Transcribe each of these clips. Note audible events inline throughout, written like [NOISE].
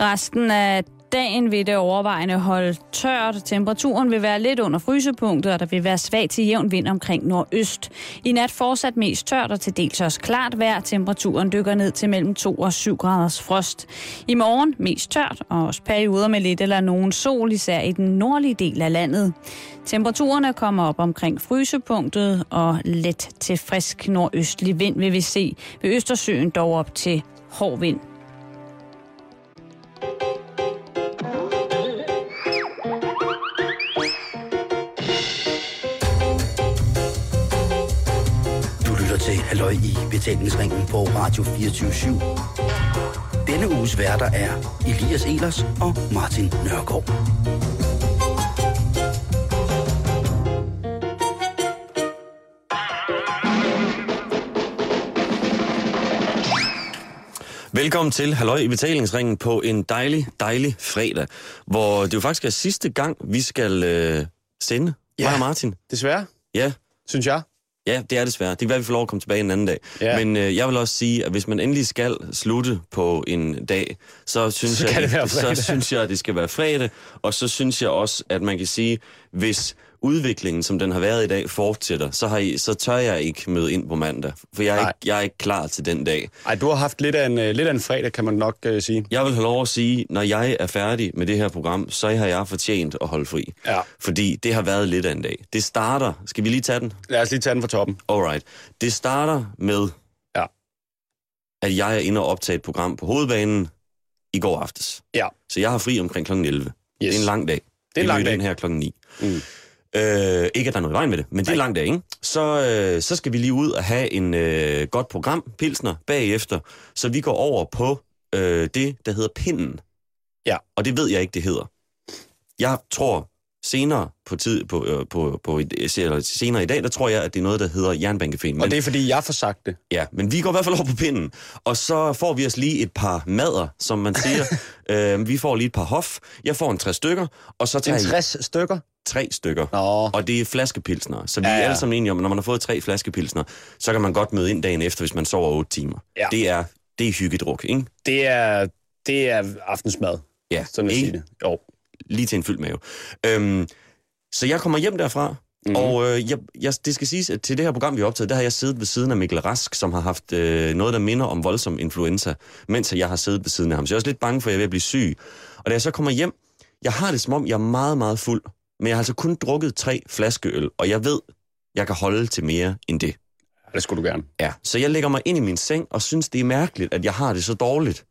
Resten af dagen vil det overvejende holde tørt. Temperaturen vil være lidt under frysepunktet, og der vil være svag til jævn vind omkring nordøst. I nat fortsat mest tørt og til dels også klart vejr. Temperaturen dykker ned til mellem 2 og 7 graders frost. I morgen mest tørt og også perioder med lidt eller nogen sol, især i den nordlige del af landet. Temperaturerne kommer op omkring frysepunktet, og let til frisk nordøstlig vind vil vi se. Ved Østersøen dog op til hård vind. Du lytter til Halløj i betalingsringen på Radio 24 /7. Denne uges værter er Elias Elers og Martin Nørgaard. Velkommen til Halløj i betalingsringen på en dejlig, dejlig fredag, hvor det jo faktisk er sidste gang, vi skal øh, sende. Ja. Mig og Martin. Desværre, Ja, synes jeg. ja, det er desværre. Det kan være, vi får lov at komme tilbage en anden dag. Ja. Men øh, jeg vil også sige, at hvis man endelig skal slutte på en dag, så synes, Så jeg, det være så synes jeg, at det skal være fredag. Og så synes jeg også, at man kan sige, hvis udviklingen, som den har været i dag, fortsætter, så, har I, så tør jeg ikke møde ind på mandag. For jeg er, Nej. ikke, jeg er ikke klar til den dag. Ej, du har haft lidt af en, øh, lidt af en fredag, kan man nok uh, sige. Jeg vil have lov at sige, når jeg er færdig med det her program, så har jeg fortjent at holde fri. Ja. Fordi det har været lidt af en dag. Det starter, skal vi lige tage den? Lad os lige tage den fra toppen. Alright. Det starter med, Ja. at jeg er inde og optage et program på hovedbanen i går aftes. Ja. Så jeg har fri omkring kl. 11. Yes. Det er en lang dag. Det er en lang dag. ind her klokken 9. Mm. Øh, ikke at der er noget i vejen med det, men det er en Nej. lang dag, ikke? Så, øh, så skal vi lige ud og have en øh, godt program, Pilsner, bagefter. Så vi går over på øh, det, der hedder Pinden. Ja. Og det ved jeg ikke, det hedder. Jeg tror senere på tid på, øh, på, på et, eller senere i dag, der tror jeg, at det er noget, der hedder Jernbankefæn. Og det er, fordi jeg får sagt det. ja, men vi går i hvert fald over på pinden. Og så får vi os lige et par mader, som man siger. [LAUGHS] øh, vi får lige et par hof. Jeg får en tre stykker, og så tager En I 60 stykker. Tre stykker. Nå, Og det er flaskepilsner. Så vi Ja, er ja. alle sammen enige om, at når man har fået tre flaskepilsner, så kan man godt møde ind dagen efter, hvis man sover 8 timer. Ja. Det er, det er hyggedruk, ikke? det er, det er aftensmad. Ja, Sådan jeg sige det. Jo. lige til en fyldt mave. Øhm, så jeg kommer hjem derfra, Mhm. mm-hmm. og øh, jeg, jeg, det skal siges, at til det her program, vi har optaget, der har jeg siddet ved siden af Mikkel Rask, som har haft øh, noget, der minder om voldsom influenza, mens jeg har siddet ved siden af ham. Så jeg er også lidt bange for, at jeg er ved at blive syg. Og da jeg så kommer hjem, jeg har det som om, jeg er meget, meget fuld, men jeg har altså kun drukket tre flaskeøl, og jeg ved, jeg kan holde til mere end det. Det skulle du gerne. Ja, så jeg lægger mig ind i min seng og synes, det er mærkeligt, at jeg har det så dårligt.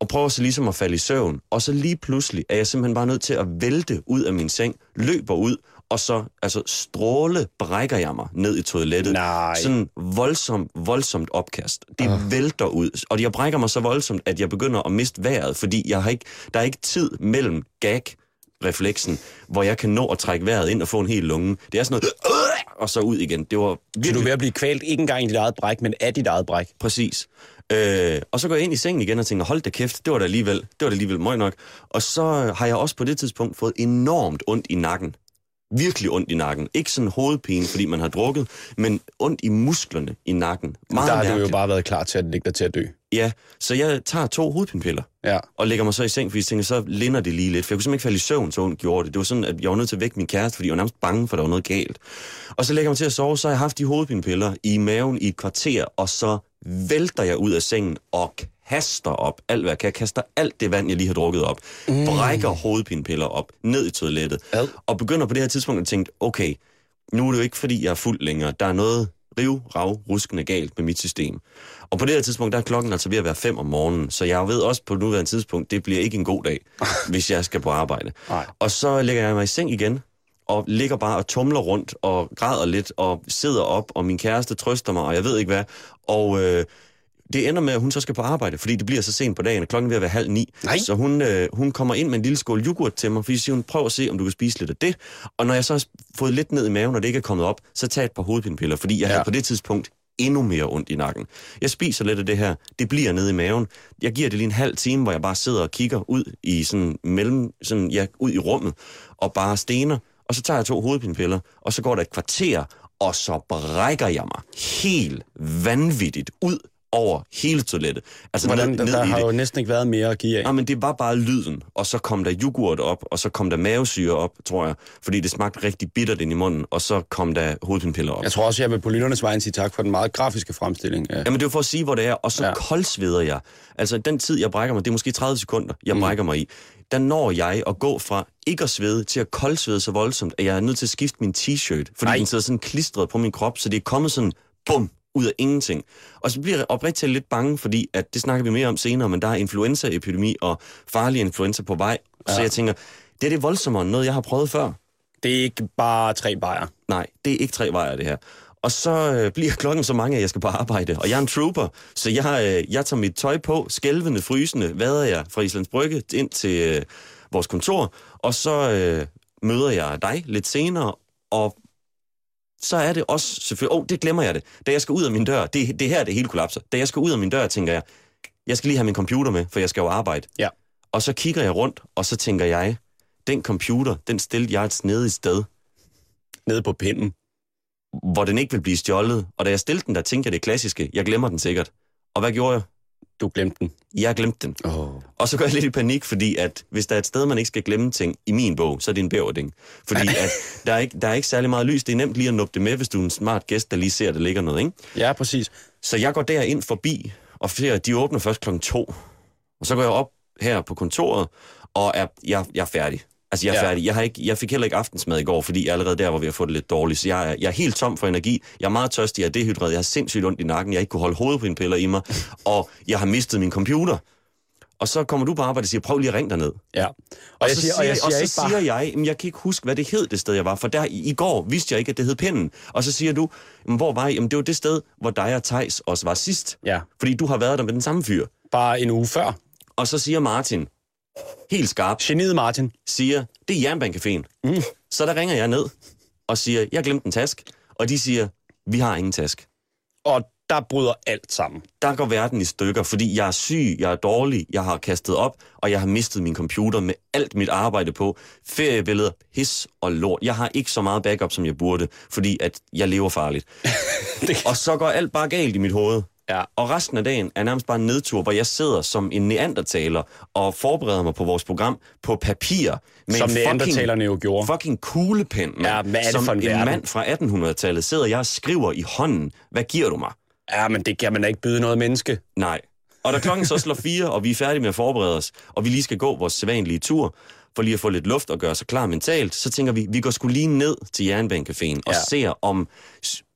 Og prøver så ligesom at falde i søvn. Og så lige pludselig er jeg simpelthen bare nødt til at vælte ud af min seng, løber ud, og så altså stråle brækker jeg mig ned i toilettet. Nej. Sådan voldsomt, voldsomt opkast. Det uh. vælter ud. Og jeg brækker mig så voldsomt, at jeg begynder at miste vejret, fordi jeg har ikke, der er ikke tid mellem gag refleksen, hvor jeg kan nå at trække vejret ind og få en hel lunge. Det er sådan noget, og så ud igen. Det var Så virkelig du er ved at blive kvalt ikke engang i dit eget bræk, men af dit eget bræk. Præcis. Øh, og så går jeg ind i sengen igen og tænker, hold da kæft, det var da alligevel, det var da alligevel møg nok. Og så har jeg også på det tidspunkt fået enormt ondt i nakken. Virkelig ondt i nakken. Ikke sådan hovedpine, fordi man har drukket, men ondt i musklerne i nakken. Meget der har du jo mærkeligt. bare været klar til at ligge dig til at dø. Ja, så jeg tager to hovedpinepiller Ja. og lægger mig så i seng, fordi jeg tænker, så linder det lige lidt. For jeg kunne simpelthen ikke falde i søvn, så ondt gjorde det. Det var sådan, at jeg var nødt til at vække min kæreste, fordi jeg var nærmest bange for, at der var noget galt. Og så lægger jeg mig til at sove, så har jeg haft de hovedpinepiller i maven i et kvarter, og så vælter jeg ud af sengen og kaster op alt, hvad jeg kan. Jeg kaster alt det vand, jeg lige har drukket op. Mm. Brækker hovedpinepiller op, ned i toilettet. Ad. Og begynder på det her tidspunkt at tænke, okay, nu er det jo ikke, fordi jeg er fuld længere. Der er noget riv, rav, ruskende galt med mit system. Og på det her tidspunkt, der er klokken altså ved at være 5 om morgenen, så jeg ved også på nuværende tidspunkt, det bliver ikke en god dag, [LAUGHS] hvis jeg skal på arbejde. Nej. Og så lægger jeg mig i seng igen, og ligger bare og tumler rundt og græder lidt og sidder op, og min kæreste trøster mig, og jeg ved ikke hvad. Og øh, det ender med, at hun så skal på arbejde, fordi det bliver så sent på dagen, og klokken er ved at være halv ni. Nej. Så hun, øh, hun kommer ind med en lille skål yoghurt til mig, fordi siger hun, prøv at se, om du kan spise lidt af det. Og når jeg så har fået lidt ned i maven, og det ikke er kommet op, så tag et par hovedpinepiller, fordi jeg. Ja. havde på det tidspunkt endnu mere ondt i nakken. Jeg spiser lidt af det her, det bliver nede i maven. Jeg giver det lige en halv time, hvor jeg bare sidder og kigger ud i sådan mellem, sådan, ja, ud i rummet, og bare stener, og så tager jeg to hovedpinepiller, og så går der et kvarter, og så brækker jeg mig helt vanvittigt ud over hele toilettet. Altså Hvordan, ned, der, ned der har det. jo næsten ikke været mere at give af. Nej, men det var bare lyden, og så kom der yoghurt op, og så kom der mavesyre op, tror jeg, fordi det smagte rigtig bittert ind i munden, og så kom der hovedpinepiller op. Jeg tror også, jeg vil på lytternes vejen sige tak for den meget grafiske fremstilling. Ja. Jamen det er for at sige, hvor det er, og så Ja. koldsveder jeg. Altså den tid, jeg brækker mig, det er måske 30 sekunder, jeg Mm. brækker mig i. Der når jeg at gå fra ikke at svede til at koldsvede så voldsomt, at jeg er nødt til at skifte min t-shirt, fordi Ej. Ej. den sidder sådan klistret på min krop, så det er kommet sådan, bum, ud af ingenting. Og så bliver jeg oprigtigt lidt bange, fordi at, det snakker vi mere om senere, men der er influenzaepidemi og farlig influenza på vej. Ja. Så jeg tænker, det er det voldsommere end noget, jeg har prøvet før. Det er ikke bare tre bajer. Nej, det er ikke tre vejer, det her. Og så øh, bliver klokken så mange, at jeg skal på arbejde. Og jeg er en trooper, så jeg, øh, jeg tager mit tøj på, skælvende, frysende, vader jeg fra Islands Brygge ind til øh, vores kontor, og så øh, møder jeg dig lidt senere, og så er det også selvfølgelig... Åh, oh, det glemmer jeg det. Da jeg skal ud af min dør, det, det her, det hele kollapser. Da jeg skal ud af min dør, tænker jeg, jeg skal lige have min computer med, for jeg skal jo arbejde. Ja. Og så kigger jeg rundt, og så tænker jeg, den computer, den stillede jeg et snedigt sted Nede på pinden. hvor den ikke vil blive stjålet. Og da jeg stillede den, der tænkte jeg det klassiske, jeg glemmer den sikkert. Og hvad gjorde jeg? Du glemte den. Jeg glemte den. Oh. Og så går jeg lidt i panik, fordi at hvis der er et sted, man ikke skal glemme ting i min bog, så er det en bæverding. Fordi at der, er ikke, der er ikke særlig meget lys. Det er nemt lige at nuppe det med, hvis du er en smart gæst, der lige ser, at der ligger noget. Ikke? Ja, præcis. Så jeg går derind forbi, og ser, at de åbner først klokken to. Og så går jeg op her på kontoret, og er, jeg, jeg er færdig. Altså, jeg er Ja. færdig. Jeg, har ikke, jeg fik heller ikke aftensmad i går, fordi jeg allerede der var ved at få det lidt dårligt. Så jeg er, jeg er helt tom for energi. Jeg er meget tørstig, jeg er dehydreret, jeg har sindssygt ondt i nakken, jeg ikke kunne holde hovedpinepiller i mig, [LAUGHS] og jeg har mistet min computer. Og så kommer du på arbejde og siger, prøv lige at ringe derned. Ja. Og, Og, jeg så siger, og jeg og så ikke bare... siger jeg, jamen, jeg kan ikke huske, hvad det hed, det sted, jeg var. For der i, i går vidste jeg ikke, at det hed Pinden. Og så siger du, jamen, hvor var I? Jamen, det var det sted, hvor dig og Tejs også var sidst. Ja. Fordi du har været der med den samme fyr. Bare en uge før. Og så siger Martin, helt skarp, Geniet Martin. siger, det er Jernbanecaféen. Mm. Så der ringer jeg ned og siger, jeg glemte en task. Og de siger, vi har ingen task. Og der bryder alt sammen. Der går verden i stykker, fordi jeg er syg, jeg er dårlig, jeg har kastet op, og jeg har mistet min computer med alt mit arbejde på. Feriebilleder, pis og lort. Jeg har ikke så meget backup, som jeg burde, fordi at jeg lever farligt. [LAUGHS] og så går alt bare galt i mit hoved. Ja. Og resten af dagen er nærmest bare en nedtur, hvor jeg sidder som en neandertaler og forbereder mig på vores program på papir. Med Som en neandertalerne jo gjorde. Fucking kuglepen, mand. Ja, hvad er det som for en en verden? mand fra 1800-tallet sidder jeg og skriver i hånden. Hvad giver du mig? Ja, men det kan man da ikke byde noget menneske. Nej. Og da klokken så slår fire, og vi er færdige med at forberede os, og vi lige skal gå vores sædvanlige tur, for lige at få lidt luft og gøre sig klar mentalt, så tænker vi, vi går skulle lige ned til Jernbanecaféen og Ja. ser, om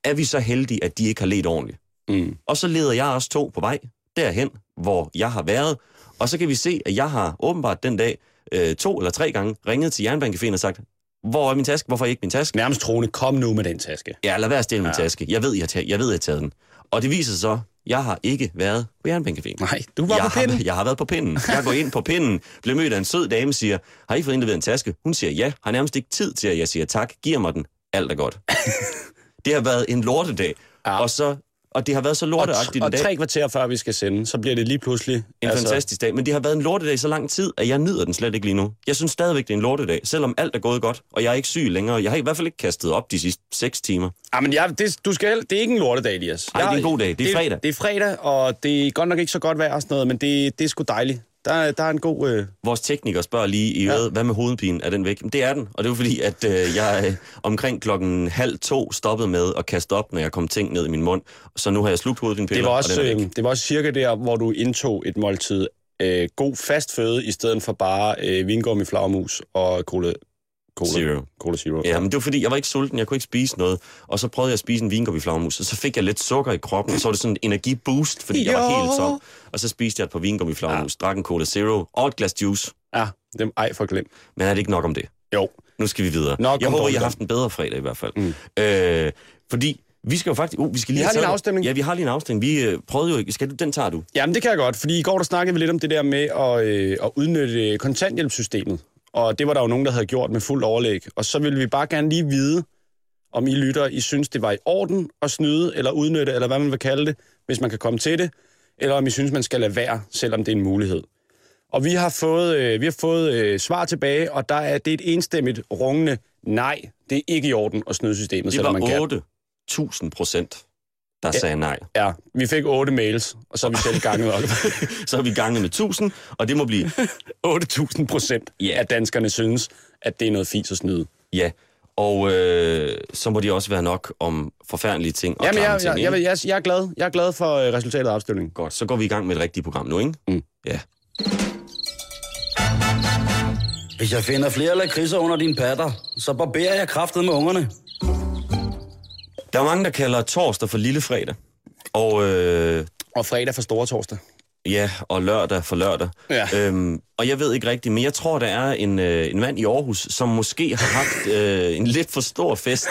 er vi så heldige, at de ikke har let ordentligt. Mm. Og så leder jeg også to på vej derhen, hvor jeg har været, og så kan vi se, at jeg har åbenbart den dag øh, to eller tre gange ringet til Jernbanecaféen og sagt, hvor er min taske? Hvorfor er ikke min taske? Nærmest troende, kom nu med den taske. Ja, lad være at stjæle min taske. Jeg ved, jeg har, taget, jeg ved, jeg har taget den. Og det viser sig så, jeg har ikke været på Jernbanecaféen. Nej, du var jeg på pinden. Har, jeg har været på pinden. Jeg går ind på pinden, bliver mødt af en sød dame, siger, har I fået indleveret en taske? Hun siger ja, har nærmest ikke tid til, at jeg siger tak, giver mig den, alt er godt. [LAUGHS] det har været en lortedag, Ja. ja. og, så, og det har været så Og, lorteagtigt og en dag. tre kvarter før vi skal sende, så bliver det lige pludselig... En altså... fantastisk dag, men det har været en lortedag i så lang tid, at jeg nyder den slet ikke lige nu. Jeg synes stadigvæk, det er en lortedag, selvom alt er gået godt, og jeg er ikke syg længere. Jeg har i hvert fald ikke kastet op de sidste 6 timer. Ja, men jeg, det, du skal, det er ikke en lortedag, Elias. Ej, det er en god dag. Det er fredag. Det er fredag, og det er godt nok ikke så godt vejr og sådan noget, men det, det er sgu dejligt. Der, der er en god... Øh... Vores tekniker spørger lige i øret, ja. hvad med hovedpinen? Er den væk? Men det er den, og det er jo fordi, at øh, jeg øh, omkring klokken halv to stoppede med at kaste op, når jeg kom ting ned i min mund. Så nu har jeg slugt hovedpinepiller, Det var, og også, den er væk. øh, det var også cirka der, hvor du indtog et måltid øh, god fast føde, i stedet for bare øh, vingummi, flagermus og cola, cola Zero. Cola Zero. Ja, men det var fordi, jeg var ikke sulten, jeg kunne ikke spise noget. Og så prøvede jeg at spise en vingummi flagmus, og så fik jeg lidt sukker i kroppen, og så var det sådan en energiboost, fordi jeg var Jo. helt tom. Og så spiste jeg et par vingummi flagmus, ja. drak en Cola Zero og et glas juice. ja dem, ej, for glem. Men er det ikke nok om det? Jo. Nu skal vi videre. Nok jeg håber, I har haft en bedre fredag i hvert fald. Mm. Øh, fordi vi skal jo faktisk... Uh, vi, skal lige Vi har have lige en afstemning. Ja, vi har lige en afstemning. Vi øh, prøvede jo... Skal du, den tager du. Jamen, det kan jeg godt, fordi i går der snakkede vi lidt om det der med at, øh, at udnytte kontanthjælpssystemet. Og det var der jo nogen, der havde gjort med fuld overlæg. Og så ville vi bare gerne lige vide, om I lytter, I synes, det var i orden at snyde, eller udnytte, eller hvad man vil kalde det, hvis man kan komme til det, eller om I synes, man skal lade være, selvom det er en mulighed. Og vi har fået, øh, vi har fået øh, svar tilbage, og der er, det er et enstemmigt rungende nej, det er ikke i orden at snyde systemet, Det selvom man kan. var 8.000 procent, der sagde nej. Ja, vi fik otte mails, og så har vi selv ganget [LAUGHS] op. Så er vi ganget med 1000, og det må blive [LAUGHS] 8.000 procent Ja. af danskerne synes, at det er noget fis at snyde. ja. Og øh, så må de også være nok om forfærdelige ting og Jamen, jeg, ting. jeg, jeg, jeg, jeg, er glad. Jeg er glad for øh, resultatet af afstemningen. Godt, så går vi i gang med et rigtigt program nu, ikke? Mm. Ja. Hvis jeg finder flere lakridser under dine patter, så barberer jeg kraftet med ungerne. Der er mange, der kalder torsdag for lille fredag. Og øh, Og fredag for store torsdag. ja, og lørdag for lørdag. Ja. Øhm, og jeg ved ikke rigtigt, men jeg tror, der er en, øh, en mand i Aarhus, som måske har haft [LAUGHS] øh, en lidt for stor fest.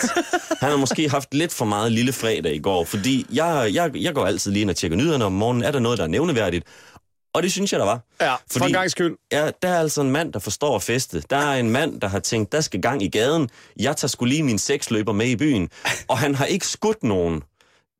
Han har måske haft lidt for meget lille fredag i går, fordi jeg, jeg, jeg går altid lige ind og tjekker nyhederne om morgenen. Er der noget, der er nævneværdigt? Og det synes jeg, der var. Ja, for Fordi- en gang skyld. Ja, der er altså en mand, der forstår at feste. Der er en mand, der har tænkt, der skal gang i gaden. Jeg tager skulle lige min seksløber med i byen. Og han har ikke skudt nogen.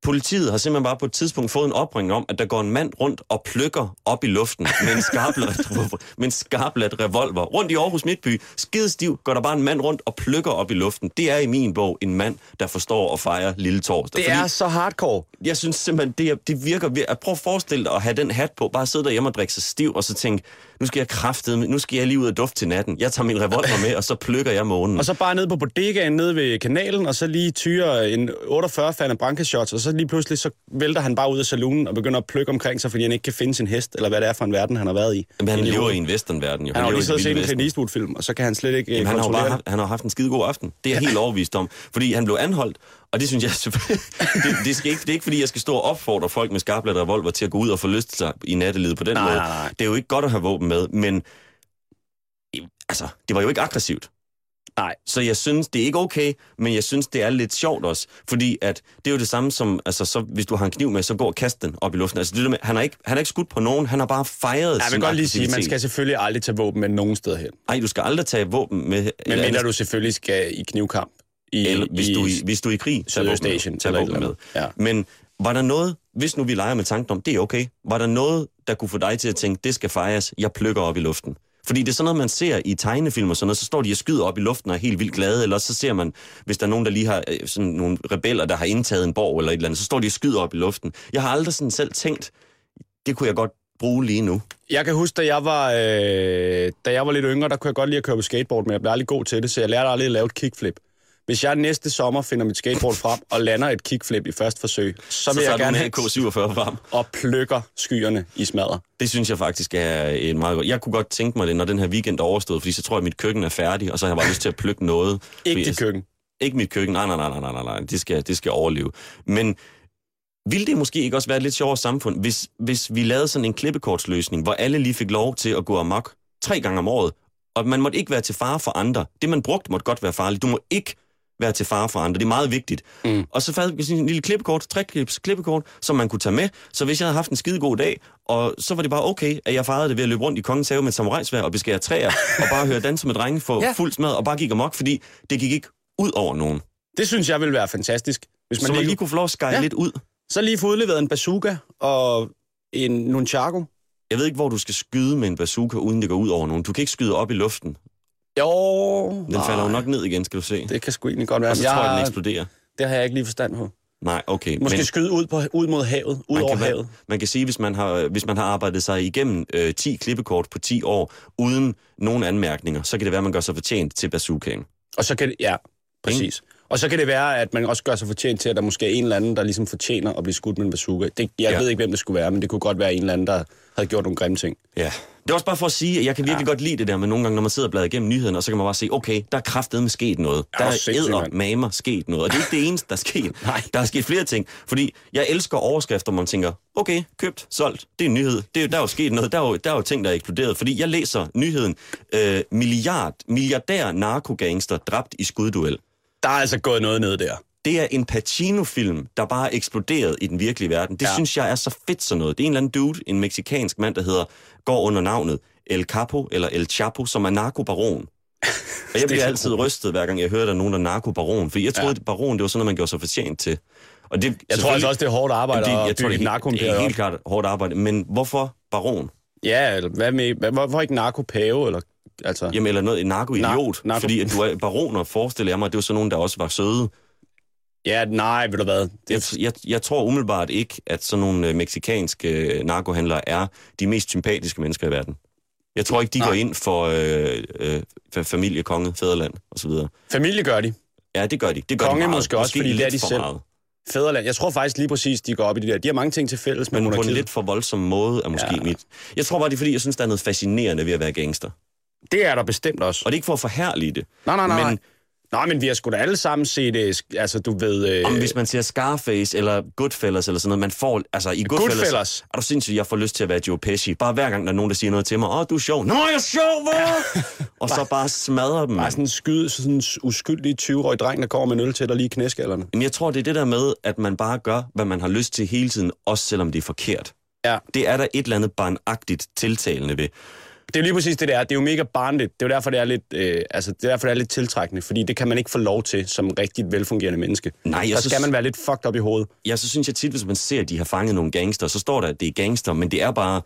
Politiet har simpelthen bare på et tidspunkt fået en opringning om, at der går en mand rundt og plukker op i luften med en skarplat, [LAUGHS] med en skarplat revolver. Rundt i Aarhus Midtby, skidestiv, går der bare en mand rundt og plukker op i luften. Det er i min bog en mand, der forstår at fejre lille torsdag. Det er så hardcore. jeg synes simpelthen, det, er, det virker... At prøv at forestille dig at have den hat på, bare sidde derhjemme og drikke sig stiv, og så tænke, nu skal jeg kraftede, nu skal jeg lige ud og dufte til natten. Jeg tager min revolver med, og så plukker jeg månen. [LAUGHS] Og så bare ned på bodegaen nede ved kanalen, og så lige tyre en 48 Fana Branca shots, og så lige pludselig så vælter han bare ud af salonen og begynder at plukke omkring sig, fordi han ikke kan finde sin hest, eller hvad det er for en verden, han har været i. Men han Inde i lever i en westernverden, jo. Han har jo lige siddet og set en Clint. Eastwood-film, og så kan han slet ikke Jamen, Jamen, han har bare haft, han har haft en skide god aften. Det er jeg helt overbevist om. Fordi han blev anholdt, og det synes jeg selvfølgelig... det, det, skal ikke, det er ikke, fordi jeg skal stå og opfordre folk med skarplat revolver til at gå ud og forlyste sig i nattelivet på den Nej, måde. nej, nej. Det er jo ikke godt at have våben med, men... Altså, det var jo ikke aggressivt. Nej. Så jeg synes, det er ikke okay, men jeg synes, det er lidt sjovt også. Fordi at det er jo det samme som, altså så, hvis du har en kniv med, så gå og kast den op i luften. Altså, det er med, han, har ikke, han har ikke skudt på nogen, han har bare fejret Jeg vil godt lige sige, man skal selvfølgelig aldrig tage våben med nogen sted hen. Ej, du skal aldrig tage våben med... Men mindre du selvfølgelig skal i knivkamp. I, eller hvis, i, du, i, hvis du er i krig, tag med. Tag eller et våben med. Ja. Men var der noget, hvis nu vi leger med tanken om, det er okay, var der noget, der kunne få dig til at tænke, det skal fejres, jeg plukker op i luften? Fordi det er sådan noget, man ser i tegnefilm og sådan noget, så står de og skyder op i luften og er helt vildt glade, eller så ser man, hvis der er nogen, der lige har øh, sådan nogle rebeller, der har indtaget en borg eller et eller andet, så står de og skyder op i luften. Jeg har aldrig sådan selv tænkt, det kunne jeg godt bruge lige nu. Jeg kan huske, da jeg var, øh, da jeg var lidt yngre, der kunne jeg godt lide at køre på skateboard, men jeg blev aldrig god til det, så jeg lærte aldrig at lave et kickflip. Hvis jeg næste sommer finder mit skateboard frem og lander et kickflip i første forsøg, så, Så vil jeg tager gerne have en AK-47 frem. og plukker skyerne i smadder. Det synes jeg faktisk er en meget godt. Jeg kunne godt tænke mig det, når den her weekend er overstået, fordi så tror jeg, at mit køkken er færdig, og så har jeg bare lyst til at plukke noget. Ikke dit jeg- køkken. Ikke mit køkken, nej, nej, nej, nej, nej, nej, nej. Det skal, det skal overleve. Men ville det måske ikke også være et lidt sjovere samfund, hvis, hvis vi lavede sådan en klippekortsløsning, hvor alle lige fik lov til at gå amok tre gange om året, og man måtte ikke være til fare for andre. Det, man brugte, måtte godt være farligt. Du må ikke være til fare for andre. Det er meget vigtigt. Mm. Og så fandt sådan en lille klippekort, treklips klippekort, som man kunne tage med. Så hvis jeg havde haft en skide god dag, og så var det bare okay, at jeg fejrede det ved at løbe rundt i kongens have med samurajsvær og beskære træer, [LAUGHS] og bare høre danse med drenge få Ja. fuld smad, og bare gik amok, fordi det gik ikke ud over nogen. Det synes jeg ville være fantastisk. Hvis Så man man lige, lige kunne få lov at skære ja. lidt ud. så lige få udleveret en bazooka og en nunchaku. Jeg ved ikke, hvor du skal skyde med en bazooka, uden det går ud over nogen. Du kan ikke skyde op i luften. Jo, Den falder jo nok ned igen, skal du se. Det kan sgu egentlig godt være. Og så men tror jeg, den jeg, eksploderer. det har jeg ikke lige forstand på. Nej, okay. Måske men skyde ud, på, ud mod havet, ud over kan, havet. man kan sige, hvis man har, hvis man har arbejdet sig igennem øh, 10 klippekort på 10 år, uden nogen anmærkninger, så kan det være, at man gør sig fortjent til bazookaen. Og så kan det, ja, præcis. Og så kan det være, at man også gør sig fortjent til, at der måske er en eller anden, der ligesom fortjener at blive skudt med en bazooka. Det, jeg Ja. ved ikke, hvem det skulle være, men det kunne godt være en eller anden, der havde gjort nogle grimme ting. Ja. Det er også bare for at sige, at jeg kan virkelig ja. godt lide det der med nogle gange, når man sidder og bladrer igennem nyhederne, og så kan man bare se, okay, der er kraftedeme sket noget. Der er mand. mamer sket noget. Og det er ikke det eneste, der er sket. [LAUGHS] Nej. Der er sket flere ting. Fordi jeg elsker overskrifter, hvor man tænker, okay, købt, solgt, det er en nyhed. Det er, der er jo sket noget. Der er jo, der er jo ting, der er eksploderet. Fordi jeg læser nyheden, øh, milliard, milliardær narkogangster dræbt i skudduel. Der er altså gået noget ned der. Det er en Pacino-film, der bare er eksploderet i den virkelige verden. Det Ja. synes jeg er så fedt sådan noget. Det er en eller anden dude, en meksikansk mand, der hedder, går under navnet El Capo, eller El Chapo, som er narkobaron. [LAUGHS] Og jeg bliver altid rystet, hver gang jeg hører, at der er nogen, der er narkobaron. Fordi jeg troede, ja. at baron, det var sådan noget, man gjorde sig fortjent til. Og det, Jeg tror altså også, det er hårdt arbejde det, at jeg tror, bygge det, et er, helt- det er helt klart hårdt arbejde. Men hvorfor baron? Ja, hvad med, hvorfor ikke narkopave, eller altså... Jamen, eller noget, en narkoidiot. narko- Fordi at du er baroner, forestiller jeg mig, at det var sådan nogen, der også var søde. Ja, nej, ved du hvad? Jeg, Det, jeg, jeg tror umiddelbart ikke, at sådan nogle øh, meksikanske øh, narkohandlere er de mest sympatiske mennesker i verden. Jeg tror ikke, de Nej. går ind for øh, øh, for familie, konge, fædreland osv. familie gør de. Ja, det gør de. Det gør Konge de meget. måske også, fordi det er de selv. Meget. Fæderland. Jeg tror faktisk lige præcis, de går op i det der. De har mange ting til fælles med Men på en monarkiet. lidt for voldsom måde er måske ja. mit. Jeg tror bare, det er fordi, jeg synes, der er noget fascinerende ved at være gangster. Det er der bestemt også. Og det er ikke for at forhærlige det. Nej, nej, nej. Men nej, men vi har sgu da alle sammen set, øh, altså du ved... Øh, om hvis man ser Scarface eller Goodfellas eller sådan noget, man får, altså i Goodfellas, Goodfellas. er du sindssygt, jeg får lyst til at være Joe Pesci. Bare hver gang, der er nogen, der siger noget til mig, åh, du er sjov. Nå, jeg er sjov, hvad? [LAUGHS] og så bare smadrer dem. Bare sådan en skyd, sådan en uskyldig 20-årig dreng, der kommer med en øl til dig lige i knæskallerne. Men jeg tror, det er det der med, at man bare gør, hvad man har lyst til hele tiden, også selvom det er forkert. Ja. Det er der et eller andet barnagtigt tiltalende ved. Det er lige præcis det der. Det er jo mega barnligt. Det er jo derfor, det er lidt, øh, altså, det er derfor, det er lidt tiltrækkende. Fordi det kan man ikke få lov til som rigtig velfungerende menneske. Nej, jeg synes- skal man være lidt fucked op i hovedet. Ja, så synes jeg tit, hvis man ser, at de har fanget nogle gangster, så står der, at det er gangster, men det er bare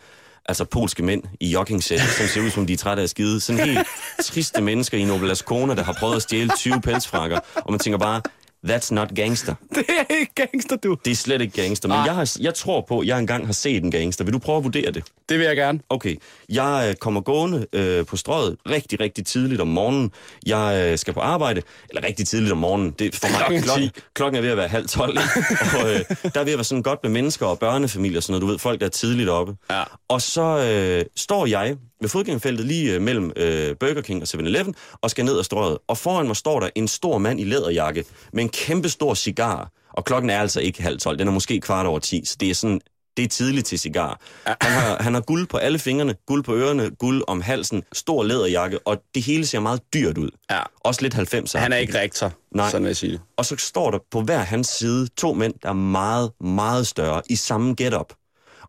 altså polske mænd i joggingsæt, som ser ud som, de er trætte af skide. Sådan helt triste mennesker i Novelas Kona, der har prøvet at stjæle 20 pelsfrakker, og man tænker bare, that's not gangster. [LAUGHS] Det er ikke gangster, du. Det er slet ikke gangster, men Nej. jeg, har, jeg tror på, at jeg engang har set en gangster. Vil du prøve at vurdere det? Det vil jeg gerne. Okay, jeg øh, kommer gående øh, på strøget rigtig, rigtig tidligt om morgenen. Jeg øh, skal på arbejde, eller rigtig tidligt om morgenen. Det, er for [LAUGHS] mig, Klokken klokken, 10. klokken er ved at være halv tolv, [LAUGHS] og øh, der er ved at være sådan godt med mennesker og børnefamilier og sådan noget. Du ved, folk der er tidligt oppe. Ja. Og så øh, står jeg ved fodgængerfeltet lige øh, mellem øh, Burger King og 7-Eleven og skal ned ad strøget. Og foran mig står der en stor mand i læderjakke med en kæmpe stor cigar. Og klokken er altså ikke halv tolv, den er måske kvart over ti, så det er sådan det er tidligt til cigar. Han har, han har guld på alle fingrene, guld på ørerne, guld om halsen, stor læderjakke, og det hele ser meget dyrt ud. Ja. Også lidt 90'er. Han er ikke rektor, Nej. sådan vil jeg sige det. Og så står der på hver hans side to mænd, der er meget, meget større, i samme getup.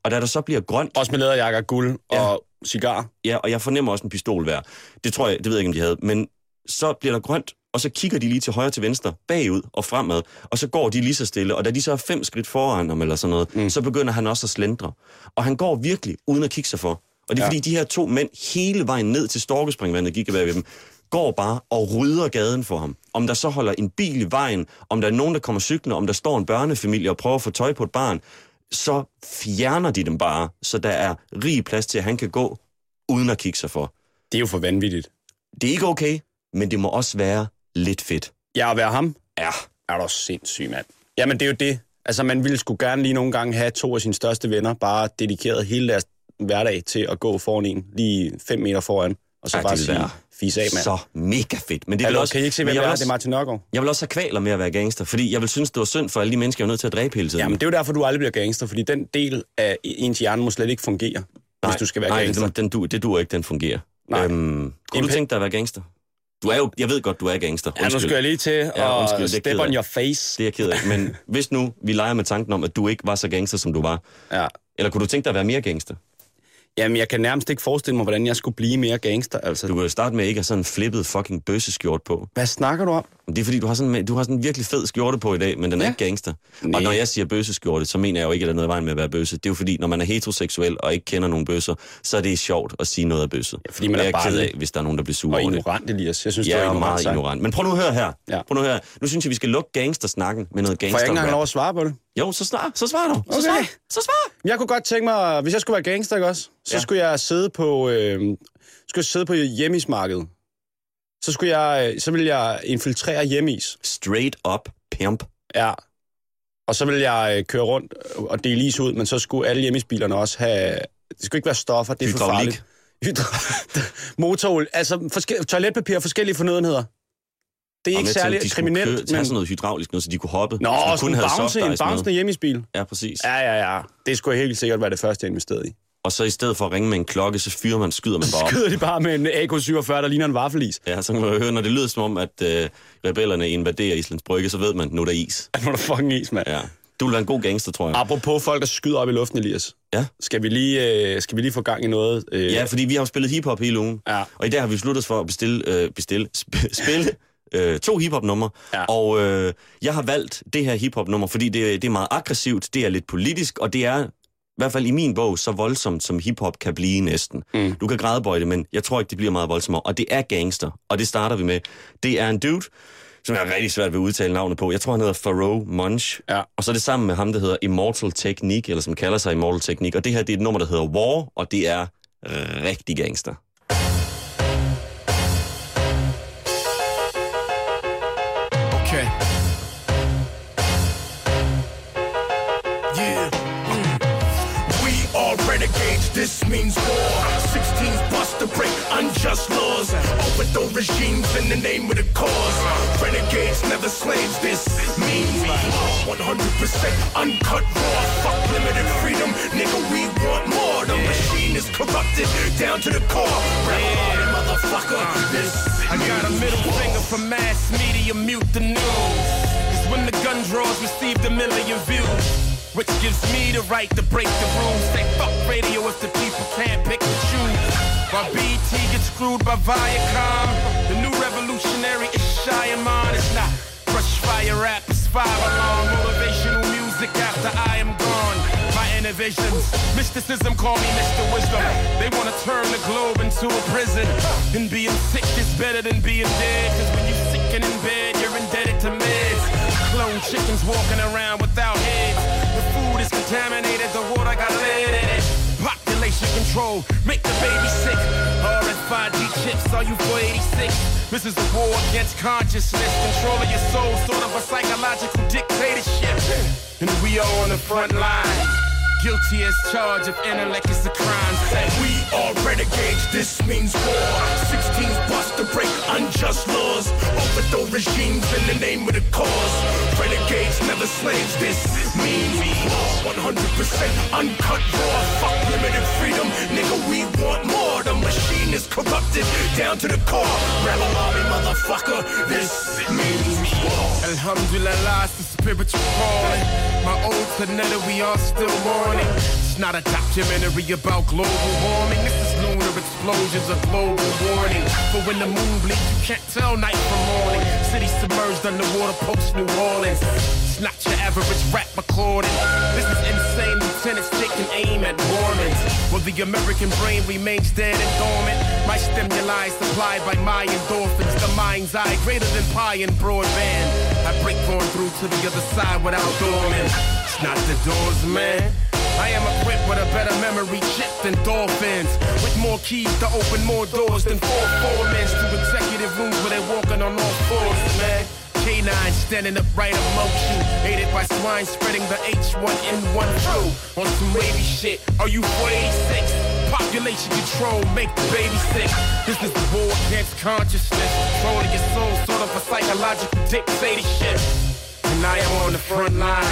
Og da der så bliver grønt, Også med læderjakker, guld Ja. og cigar. ja, og jeg fornemmer også en pistol hver. Det tror jeg, det ved jeg ikke, om de havde. Men så bliver der grønt, og så kigger de lige til højre til venstre, bagud og fremad, og så går de lige så stille, og da de så er fem skridt foran ham eller sådan noget, mm. så begynder han også at slendre. Og han går virkelig uden at kigge sig for. Og det er Ja. fordi, de her to mænd hele vejen ned til Storkespringvandet, gik ved dem, går bare og rydder gaden for ham. Om der så holder en bil i vejen, om der er nogen, der kommer cyklende, om der står en børnefamilie og prøver at få tøj på et barn, så fjerner de dem bare, så der er rig plads til, at han kan gå uden at kigge sig for. Det er jo for vanvittigt. Det er ikke okay, men det må også være lidt fedt. Ja, at være ham, Ja, er du sindssyg, mand. Jamen, det er jo det. Altså, man ville sgu gerne lige nogle gange have to af sine største venner, bare dedikeret hele deres hverdag til at gå foran en, lige fem meter foran, og så Ej, bare sige, fis af, mand. så mega fedt. Men det Hallo, også, kan I ikke se, hvem jeg er? også, Det er Martin Nørgaard. Jeg vil også have kvaler med at være gangster, fordi jeg vil synes, det var synd for alle de mennesker, jeg var nødt til at dræbe hele tiden. Jamen, det er jo derfor, du aldrig bliver gangster, fordi den del af ens hjerne må slet ikke fungere, hvis du skal være nej, gangster. Den, den, du, det duer ikke, den fungerer. Nej. Øhm, kunne du tænke dig at være gangster? Du er jo, jeg ved godt, du er gangster. Ja, nu skal jeg lige til Ja, undskyld, er step on your face. Det er jeg ked af. Men [LAUGHS] hvis nu vi leger med tanken om, at du ikke var så gangster, som du var, Ja. eller kunne du tænke dig at være mere gangster? Jamen, jeg kan nærmest ikke forestille mig, hvordan jeg skulle blive mere gangster, altså. Du kan jo starte med ikke at have sådan en flippet fucking bøsseskjort på. Hvad snakker du om? Det er fordi, du har sådan, du har sådan en virkelig fed skjorte på i dag, men den er Ja. ja. ikke gangster. Nej. Og når jeg siger bøsseskjorte, så mener jeg jo ikke, at der er noget i vejen med at være bøsse. Det er jo fordi, når man er heteroseksuel og ikke kender nogen bøsser, så er det sjovt at sige noget af bøsset. Ja, fordi man Og er bare ked af, hvis der er nogen, der bliver sure Og over det. ignorant, Elias. Jeg synes, Jeg du er er meget ignorant. Men prøv nu at høre her. Ja. Prøv nu at høre. her. Nu synes jeg, vi skal lukke gangstersnakken med noget Får jeg gangster. ikke engang lov at svare på det? Jo, så svar. Så svar du. Så Okay. svar. Så svar. Jeg kunne godt tænke mig, hvis jeg skulle være gangster, ikke også? Så Ja. skulle jeg sidde på, øh, skulle jeg sidde på hjemmismarkedet. Så, skulle jeg, øh, så ville jeg infiltrere hjemmis. Straight up pimp. Ja. Og så ville jeg øh, køre rundt og dele is ud, men så skulle alle hjemmisbilerne også have... Det skulle ikke være stoffer, det er for Hydraulik. farligt. Hydra- [LAUGHS] Motorolie, altså forske- toiletpapir og forskellige fornødenheder. Det er ikke at særlig kriminelt, Køre, tage men... sådan noget hydraulisk noget, så de kunne hoppe. Nå, så de sådan en bounce, en bouncende med. hjemmisbil. Ja, præcis. Ja, ja, ja. Det skulle helt sikkert være det første, jeg investerede i. Og så i stedet for at ringe med en klokke, så fyrer man, skyder man bare op. [LAUGHS] Skyder de bare med en AK-47, der ligner en vaffelis. Ja, så kan man høre, når det lyder som om, at øh, rebellerne invaderer Islands Brygge, så ved man, nu er der is. [LAUGHS] Nu er der fucking is, mand. Ja. Du vil være en god gangster, tror jeg. Apropos folk, der skyder op i luften, Elias. Ja. Skal vi lige, øh, skal vi lige få gang i noget? Øh, Ja, fordi vi har jo spillet hiphop hele ugen. Ja. Og i dag har vi besluttet os for at bestille, øh, bestille, sp- spille [LAUGHS] øh, to hiphop-numre. Ja. Og øh, jeg har valgt det her hiphop-nummer, fordi det, det er meget aggressivt, det er lidt politisk, og det er i hvert fald i min bog så voldsomt, som hiphop kan blive næsten. Mm. Du kan grædebøje det, men jeg tror ikke, det bliver meget voldsommere. Og det er gangster, og det starter vi med. Det er en dude, som jeg er rigtig svært ved at udtale navnet på. Jeg tror, han hedder Faroe Munch. Ja. Og så er det sammen med ham, der hedder Immortal Technique, eller som kalder sig Immortal Technique. Og det her, det er et nummer, der hedder War, og det er rigtig gangster. This means war. 16s bust to break unjust laws. Overthrow regimes in the name of the cause. Renegades, never slaves, this means we 100% uncut raw. Fuck limited freedom, nigga, we want more. The machine is corrupted down to the core. Rebel motherfucker, this I got a middle finger for mass media, mute the news. It's when the gun draws received a million views. Which gives me the right to break the rules. Say fuck radio if the people can't pick and choose. While BT gets screwed by Viacom. The new revolutionary is Shyamalan. It's not brush fire rap, it's fire alarm. Motivational music after I am gone. My innovations, mysticism call me Mr. Wisdom. They wanna turn the globe into a prison. And being sick is better than being dead. Cause when you're sick and in bed, you're indebted to meds. Clone chickens walking around without heads. The food is contaminated, the water got lead in it. Population control, make the baby sick. RFID chips, are you for 86? This is a war against consciousness, control of your soul, sort of a psychological dictatorship. And we are on the front line. Guilty as charged of intellect is a crime. Say We are renegades, this means war. 16s bust to break unjust laws. Overthrow regimes in the name of the cause. Renegades, never slaves, this means we are 100% uncut raw. Fuck limited freedom, nigga, we want more. The machine is corrupted down to the core. Rebel army, motherfucker, this means war. Alhamdulillah, spiritual calling. My old Tanetta, we are still mourning. It's not a documentary about global warming. This is lunar explosions, a global warning. But when the moon bleeds, you can't tell night from morning. City submerged underwater, post New Orleans. It's not your average rap recording. This is insane. Lieutenants taking aim at Mormons. Well, the American brain remains dead and dormant. My stimuli supplied by my endorphins. The mind's eye greater than pie and broadband. I break on through to the other side without dormant. It's not the doors, man. I am equipped with a better memory chip than dolphins. With more keys to open more doors than four foremans to executive rooms where they're walking on all fours, man. K9 standing upright you. Aided by swine spreading the H1N1 flu. On some wavy shit. Are you 46? Population control, make the baby sick. This is the war against consciousness. Controlling your soul, sort of a psychological dictatorship. And I am on the front line.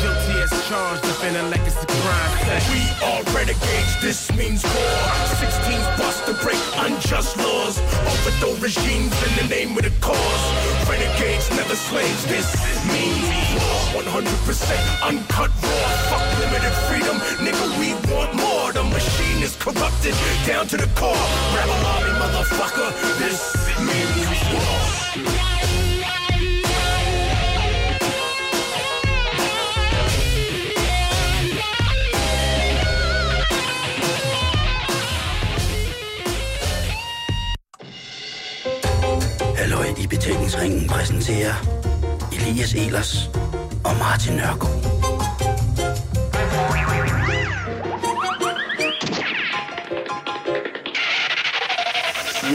Guilty as charged, defending like it's a crime. We are renegades, this means war. 16s bust to break unjust laws. Overthrow regimes in the name of the cause. Renegades, never slaves, this means war. 100% uncut raw. Fuck limited freedom, nigga, we want more. The machine is corrupted down to the core. Rebel army, motherfucker, this means war. Halløj i betalingsringen præsenterer Elias Elers og Martin Nørgaard.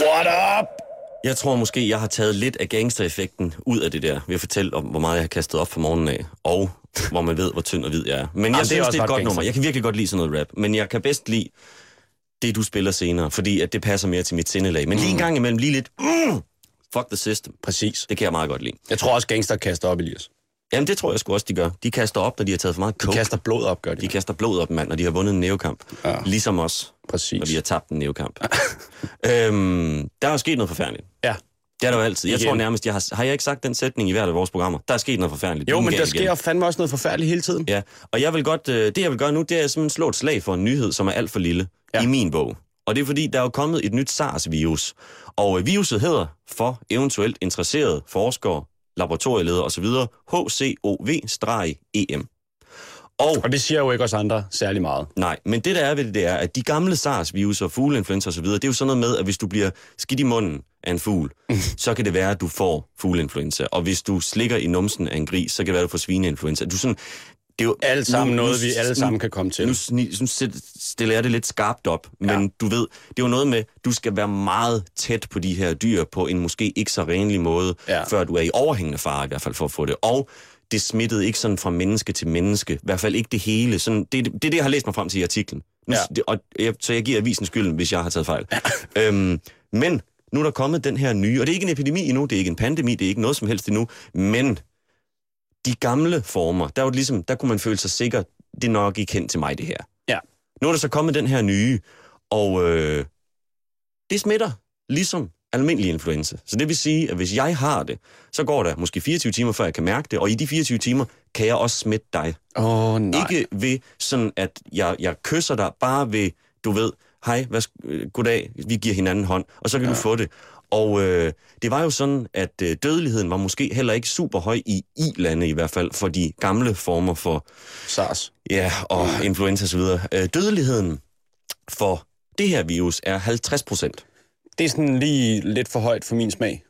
What up? Jeg tror måske, jeg har taget lidt af gangstereffekten ud af det der, ved at fortælle om, hvor meget jeg har kastet op fra morgenen af, og hvor man ved, hvor tynd og hvid jeg er. Men jeg det er synes, også det er et godt gangster. nummer. Jeg kan virkelig godt lide sådan noget rap, men jeg kan bedst lide det, du spiller senere, fordi at det passer mere til mit sindelag. Men lige en gang imellem, lige lidt, mm, fuck the system. Præcis. Det kan jeg meget godt lide. Jeg tror også, gangster kaster op, Elias. Jamen, det tror jeg sgu også, de gør. De kaster op, når de har taget for meget De coke. kaster blod op, gør de. de kaster blod op, mand, når de har vundet en nævekamp. Ja. Ligesom os, Præcis. når vi har tabt en nævekamp. [LAUGHS] øhm, der er jo sket noget forfærdeligt. Ja. Det er der jo altid. Jeg Igen. tror nærmest, jeg har, har jeg ikke sagt den sætning i hvert af vores programmer? Der er sket noget forfærdeligt. Jo, men der igen. sker fandme også noget forfærdeligt hele tiden. Ja, og jeg vil godt, øh, det jeg vil gøre nu, det er simpelthen slå et slag for en nyhed, som er alt for lille ja. Ja. i min bog. Og det er fordi, der er jo kommet et nyt SARS-virus. Og øh, viruset hedder, for eventuelt interesserede forskere, laboratorieledere osv., HCOV-EM. Og Og det siger jo ikke os andre særlig meget. Nej, men det der er ved det, det er, at de gamle SARS-virus og fugleinfluenza osv., det er jo sådan noget med, at hvis du bliver skidt i munden, af en fugl, [LAUGHS] så kan det være, at du får fugleinfluenza. Og hvis du slikker i numsen af en gris, så kan det være, at du får svineinfluenza. Du sådan, det er jo Alt sammen nu- noget, vi alle sammen kan komme til. Nu, nu stiller jeg det lidt skarpt op, men Ja. du ved, det er jo noget med, du skal være meget tæt på de her dyr på en måske ikke så renlig måde, Ja. før du er i overhængende fare i hvert fald for at få det. Og det smittede ikke sådan fra menneske til menneske, i hvert fald ikke det hele. Sådan, det, det, det er det, jeg har læst mig frem til i artiklen. Nu, Ja. det, og jeg, så jeg giver avisen skylden, hvis jeg har taget fejl. [LAUGHS] øhm, men nu er der kommet den her nye, og det er ikke en epidemi endnu, det er ikke en pandemi, det er ikke noget som helst endnu, men de gamle former, der, var det ligesom, der kunne man føle sig sikker, det er nok ikke kendt til mig, det her. Ja. Nu er der så kommet den her nye, og øh, det smitter ligesom almindelig influenza. Så det vil sige, at hvis jeg har det, så går der måske 24 timer, før jeg kan mærke det, og i de 24 timer kan jeg også smitte dig. Åh, oh, nej. Ikke ved sådan, at jeg, jeg kysser dig, bare ved, du ved, hej, hvad, øh, goddag, vi giver hinanden hånd, og så kan ja. du få det. Og øh, det var jo sådan, at øh, dødeligheden var måske heller ikke super høj i i-lande i hvert fald, for de gamle former for SARS. Ja, og influenza osv. Øh, dødeligheden for det her virus er 50 procent. Det er sådan lige lidt for højt for min smag.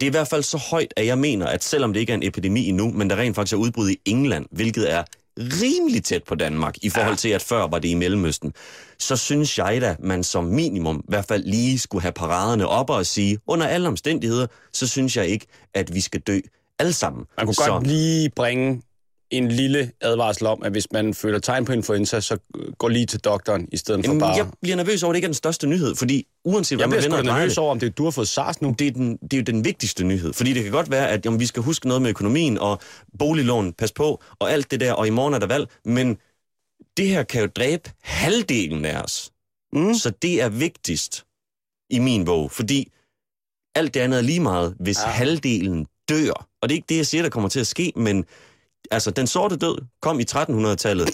Det er i hvert fald så højt, at jeg mener, at selvom det ikke er en epidemi endnu, men der rent faktisk er udbrud i England, hvilket er rimelig tæt på Danmark, i forhold ja. til, at før var det i Mellemøsten, så synes jeg da, man som minimum i hvert fald lige skulle have paraderne op og sige, under alle omstændigheder, så synes jeg ikke, at vi skal dø alle sammen. Man kunne så, godt lige bringe en lille advarsel om, at hvis man føler tegn på influenza, så gå lige til doktoren, i stedet for Jamen, bare... jeg bliver nervøs over, at det ikke er den største nyhed, fordi uanset hvad man vender og nervøs det, over, om det er, du har fået SARS nu. det er, den, det er jo den vigtigste nyhed. Fordi det kan godt være, at jamen, vi skal huske noget med økonomien og boliglån, pas på, og alt det der, og i morgen er der valg. Men det her kan jo dræbe halvdelen af os. Mm. Så det er vigtigst i min bog, fordi alt det andet er lige meget, hvis ja. halvdelen dør. Og det er ikke det, jeg siger, der kommer til at ske, men altså, den sorte død kom i 1300-tallet.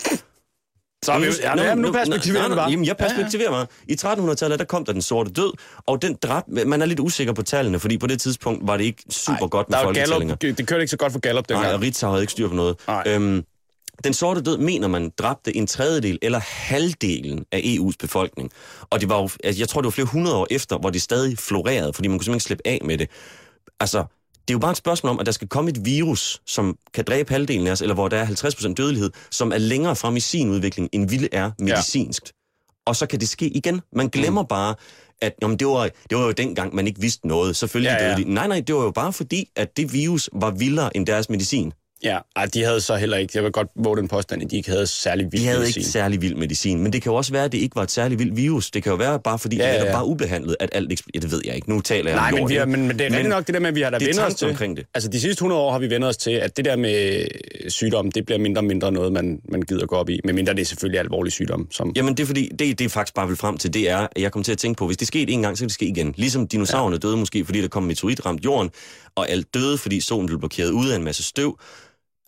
Så er vi, ja, Nå, ja, nu nu- perspektiverer nej, nej, bare. Jamen, jeg perspektiverer mig. I 1300-tallet, der kom der den sorte død, og den dræbte, man er lidt usikker på tallene, fordi på det tidspunkt var det ikke super Ej, godt med er folketællinger. Gallup, det kørte ikke så godt for Gallup Nej, dengang. og Ritzau havde ikke styr på noget. Nej. Øhm, den sorte død mener man dræbte en tredjedel eller halvdelen af EU's befolkning. Og det var jo, altså, jeg tror, det var flere hundrede år efter, hvor det stadig florerede, fordi man kunne simpelthen ikke slippe af med det. Altså, det er jo bare et spørgsmål om, at der skal komme et virus, som kan dræbe halvdelen af os, eller hvor der er 50% dødelighed, som er længere frem i sin udvikling, end vi er medicinsk. Ja. Og så kan det ske igen. Man glemmer mm. bare, at jamen, det, var, det var jo dengang, man ikke vidste noget. Selvfølgelig Ja, ja, ja. ja. døde de. Nej, nej, det var jo bare fordi, at det virus var vildere end deres medicin. Ja, ej, de havde så heller ikke, jeg vil godt våge den påstand, at de ikke havde særlig vild De havde medicin. ikke særlig vild medicin, men det kan jo også være, at det ikke var et særlig vildt virus. Det kan jo være bare fordi, Ja, det er bare ubehandlet, at alt ikke... Ja, det ved jeg ikke. Nu taler jeg Nej, om men, vi har, men, men det er rigtigt nok det der med, at vi har da vendt os til. omkring det. Altså de sidste 100 år har vi vendt os til, at det der med sygdom, det bliver mindre og mindre noget, man, man gider gå op i. Men mindre det er selvfølgelig alvorlig sygdom. Som, Jamen, det er fordi, det, det er faktisk bare vil frem til, det er, at jeg kommer til at tænke på, hvis det skete en gang, så kan det ske igen. Ligesom dinosaurerne ja. døde måske, fordi der kom meteorit ramt jorden, og alt døde, fordi solen blev blokeret ud af en masse støv.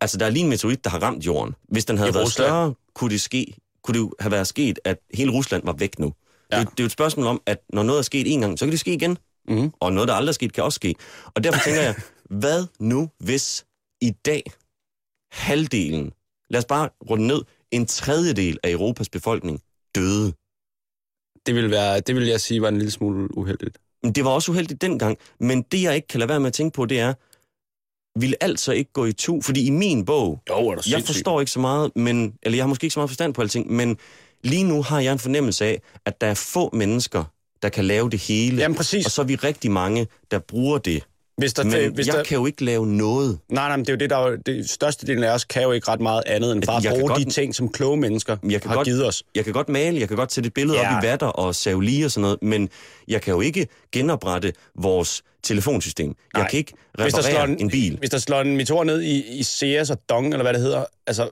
Altså, der er lige en meteorit, der har ramt jorden. Hvis den havde I været Rusland. større, kunne det, ske, kunne det have været sket, at hele Rusland var væk nu. Ja. Det, det er jo et spørgsmål om, at når noget er sket en gang, så kan det ske igen. Mhm. Og noget, der aldrig er sket, kan også ske. Og derfor tænker jeg, [LAUGHS] hvad nu hvis i dag halvdelen, lad os bare runde ned, en tredjedel af Europas befolkning døde. det, vil være, det vil jeg sige var en lille smule uheldigt. Men Det var også uheldigt dengang, men det jeg ikke kan lade være med at tænke på, det er, vil alt så ikke gå i tu? Fordi i min bog, Jo, er jeg forstår ikke så meget, men, eller jeg har måske ikke så meget forstand på alting, men lige nu har jeg en fornemmelse af, at der er få mennesker, der kan lave det hele. Jamen præcis. Og så er vi rigtig mange, der bruger det. Hvis der, Men hvis jeg der, kan jo ikke lave noget. Nej, nej, men det er jo det, der er det største delen af os kan jo ikke ret meget andet, end bare kan bruge godt- de ting, som kloge mennesker Jeg kan har godt- givet os. Jeg kan godt male, jeg kan godt sætte et billede ja. Op i vatter og save lige og sådan noget, men jeg kan jo ikke genoprette vores telefonsystem. Jeg Nej. kan ikke Hvis der, slår reparere en, en bil. hvis der slår en meteor ned i, i Sears og Dong, eller hvad det hedder, altså,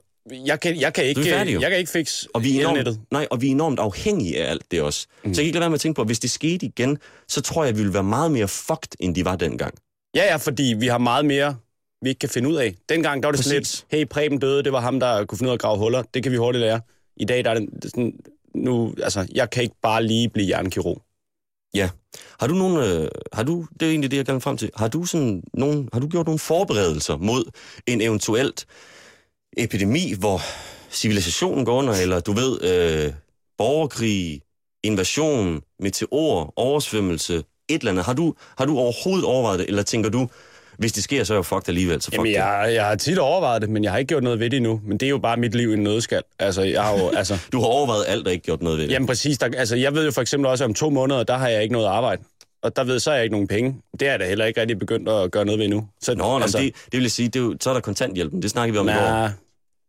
jeg kan, jeg kan, ikke, færdig jeg kan ikke fikse Og vi, er enormt, nej, og vi er enormt afhængige af alt det også. Mm. Så jeg kan ikke lade være med at tænke på, at hvis det skete igen, så tror jeg, at vi ville være meget mere fucked, end de var dengang. Ja, ja, fordi vi har meget mere, vi ikke kan finde ud af. Dengang der var det sådan lidt, hey, Preben døde, det var ham, der kunne finde ud af at grave huller. Det kan vi hurtigt lære. I dag der er det sådan, nu, altså, jeg kan ikke bare lige blive hjernekirurg. Ja. Har du nogen, øh, har du, det er egentlig det, jeg gerne frem til, har du, sådan nogen, har du gjort nogle forberedelser mod en eventuelt epidemi, hvor civilisationen går under, eller du ved, øh, borgerkrig, invasion, meteor, oversvømmelse, et eller andet. Har du, har du overhovedet overvejet det, eller tænker du, hvis det sker, så er jeg jo fucked alligevel, så fuck Jamen, det. jeg, jeg har tit overvejet det, men jeg har ikke gjort noget ved det endnu. Men det er jo bare mit liv i en nødskal. Altså, jeg har jo, [LAUGHS] altså... Du har overvejet alt og ikke gjort noget ved det. Jamen præcis. Der, altså, jeg ved jo for eksempel også, at om to måneder, der har jeg ikke noget arbejde. Og der ved så er jeg ikke nogen penge. Det er da heller ikke rigtig begyndt at gøre noget ved endnu. Så, Nå, altså, det, det vil sige, det er jo, så er der kontanthjælpen. Det snakker vi om i går.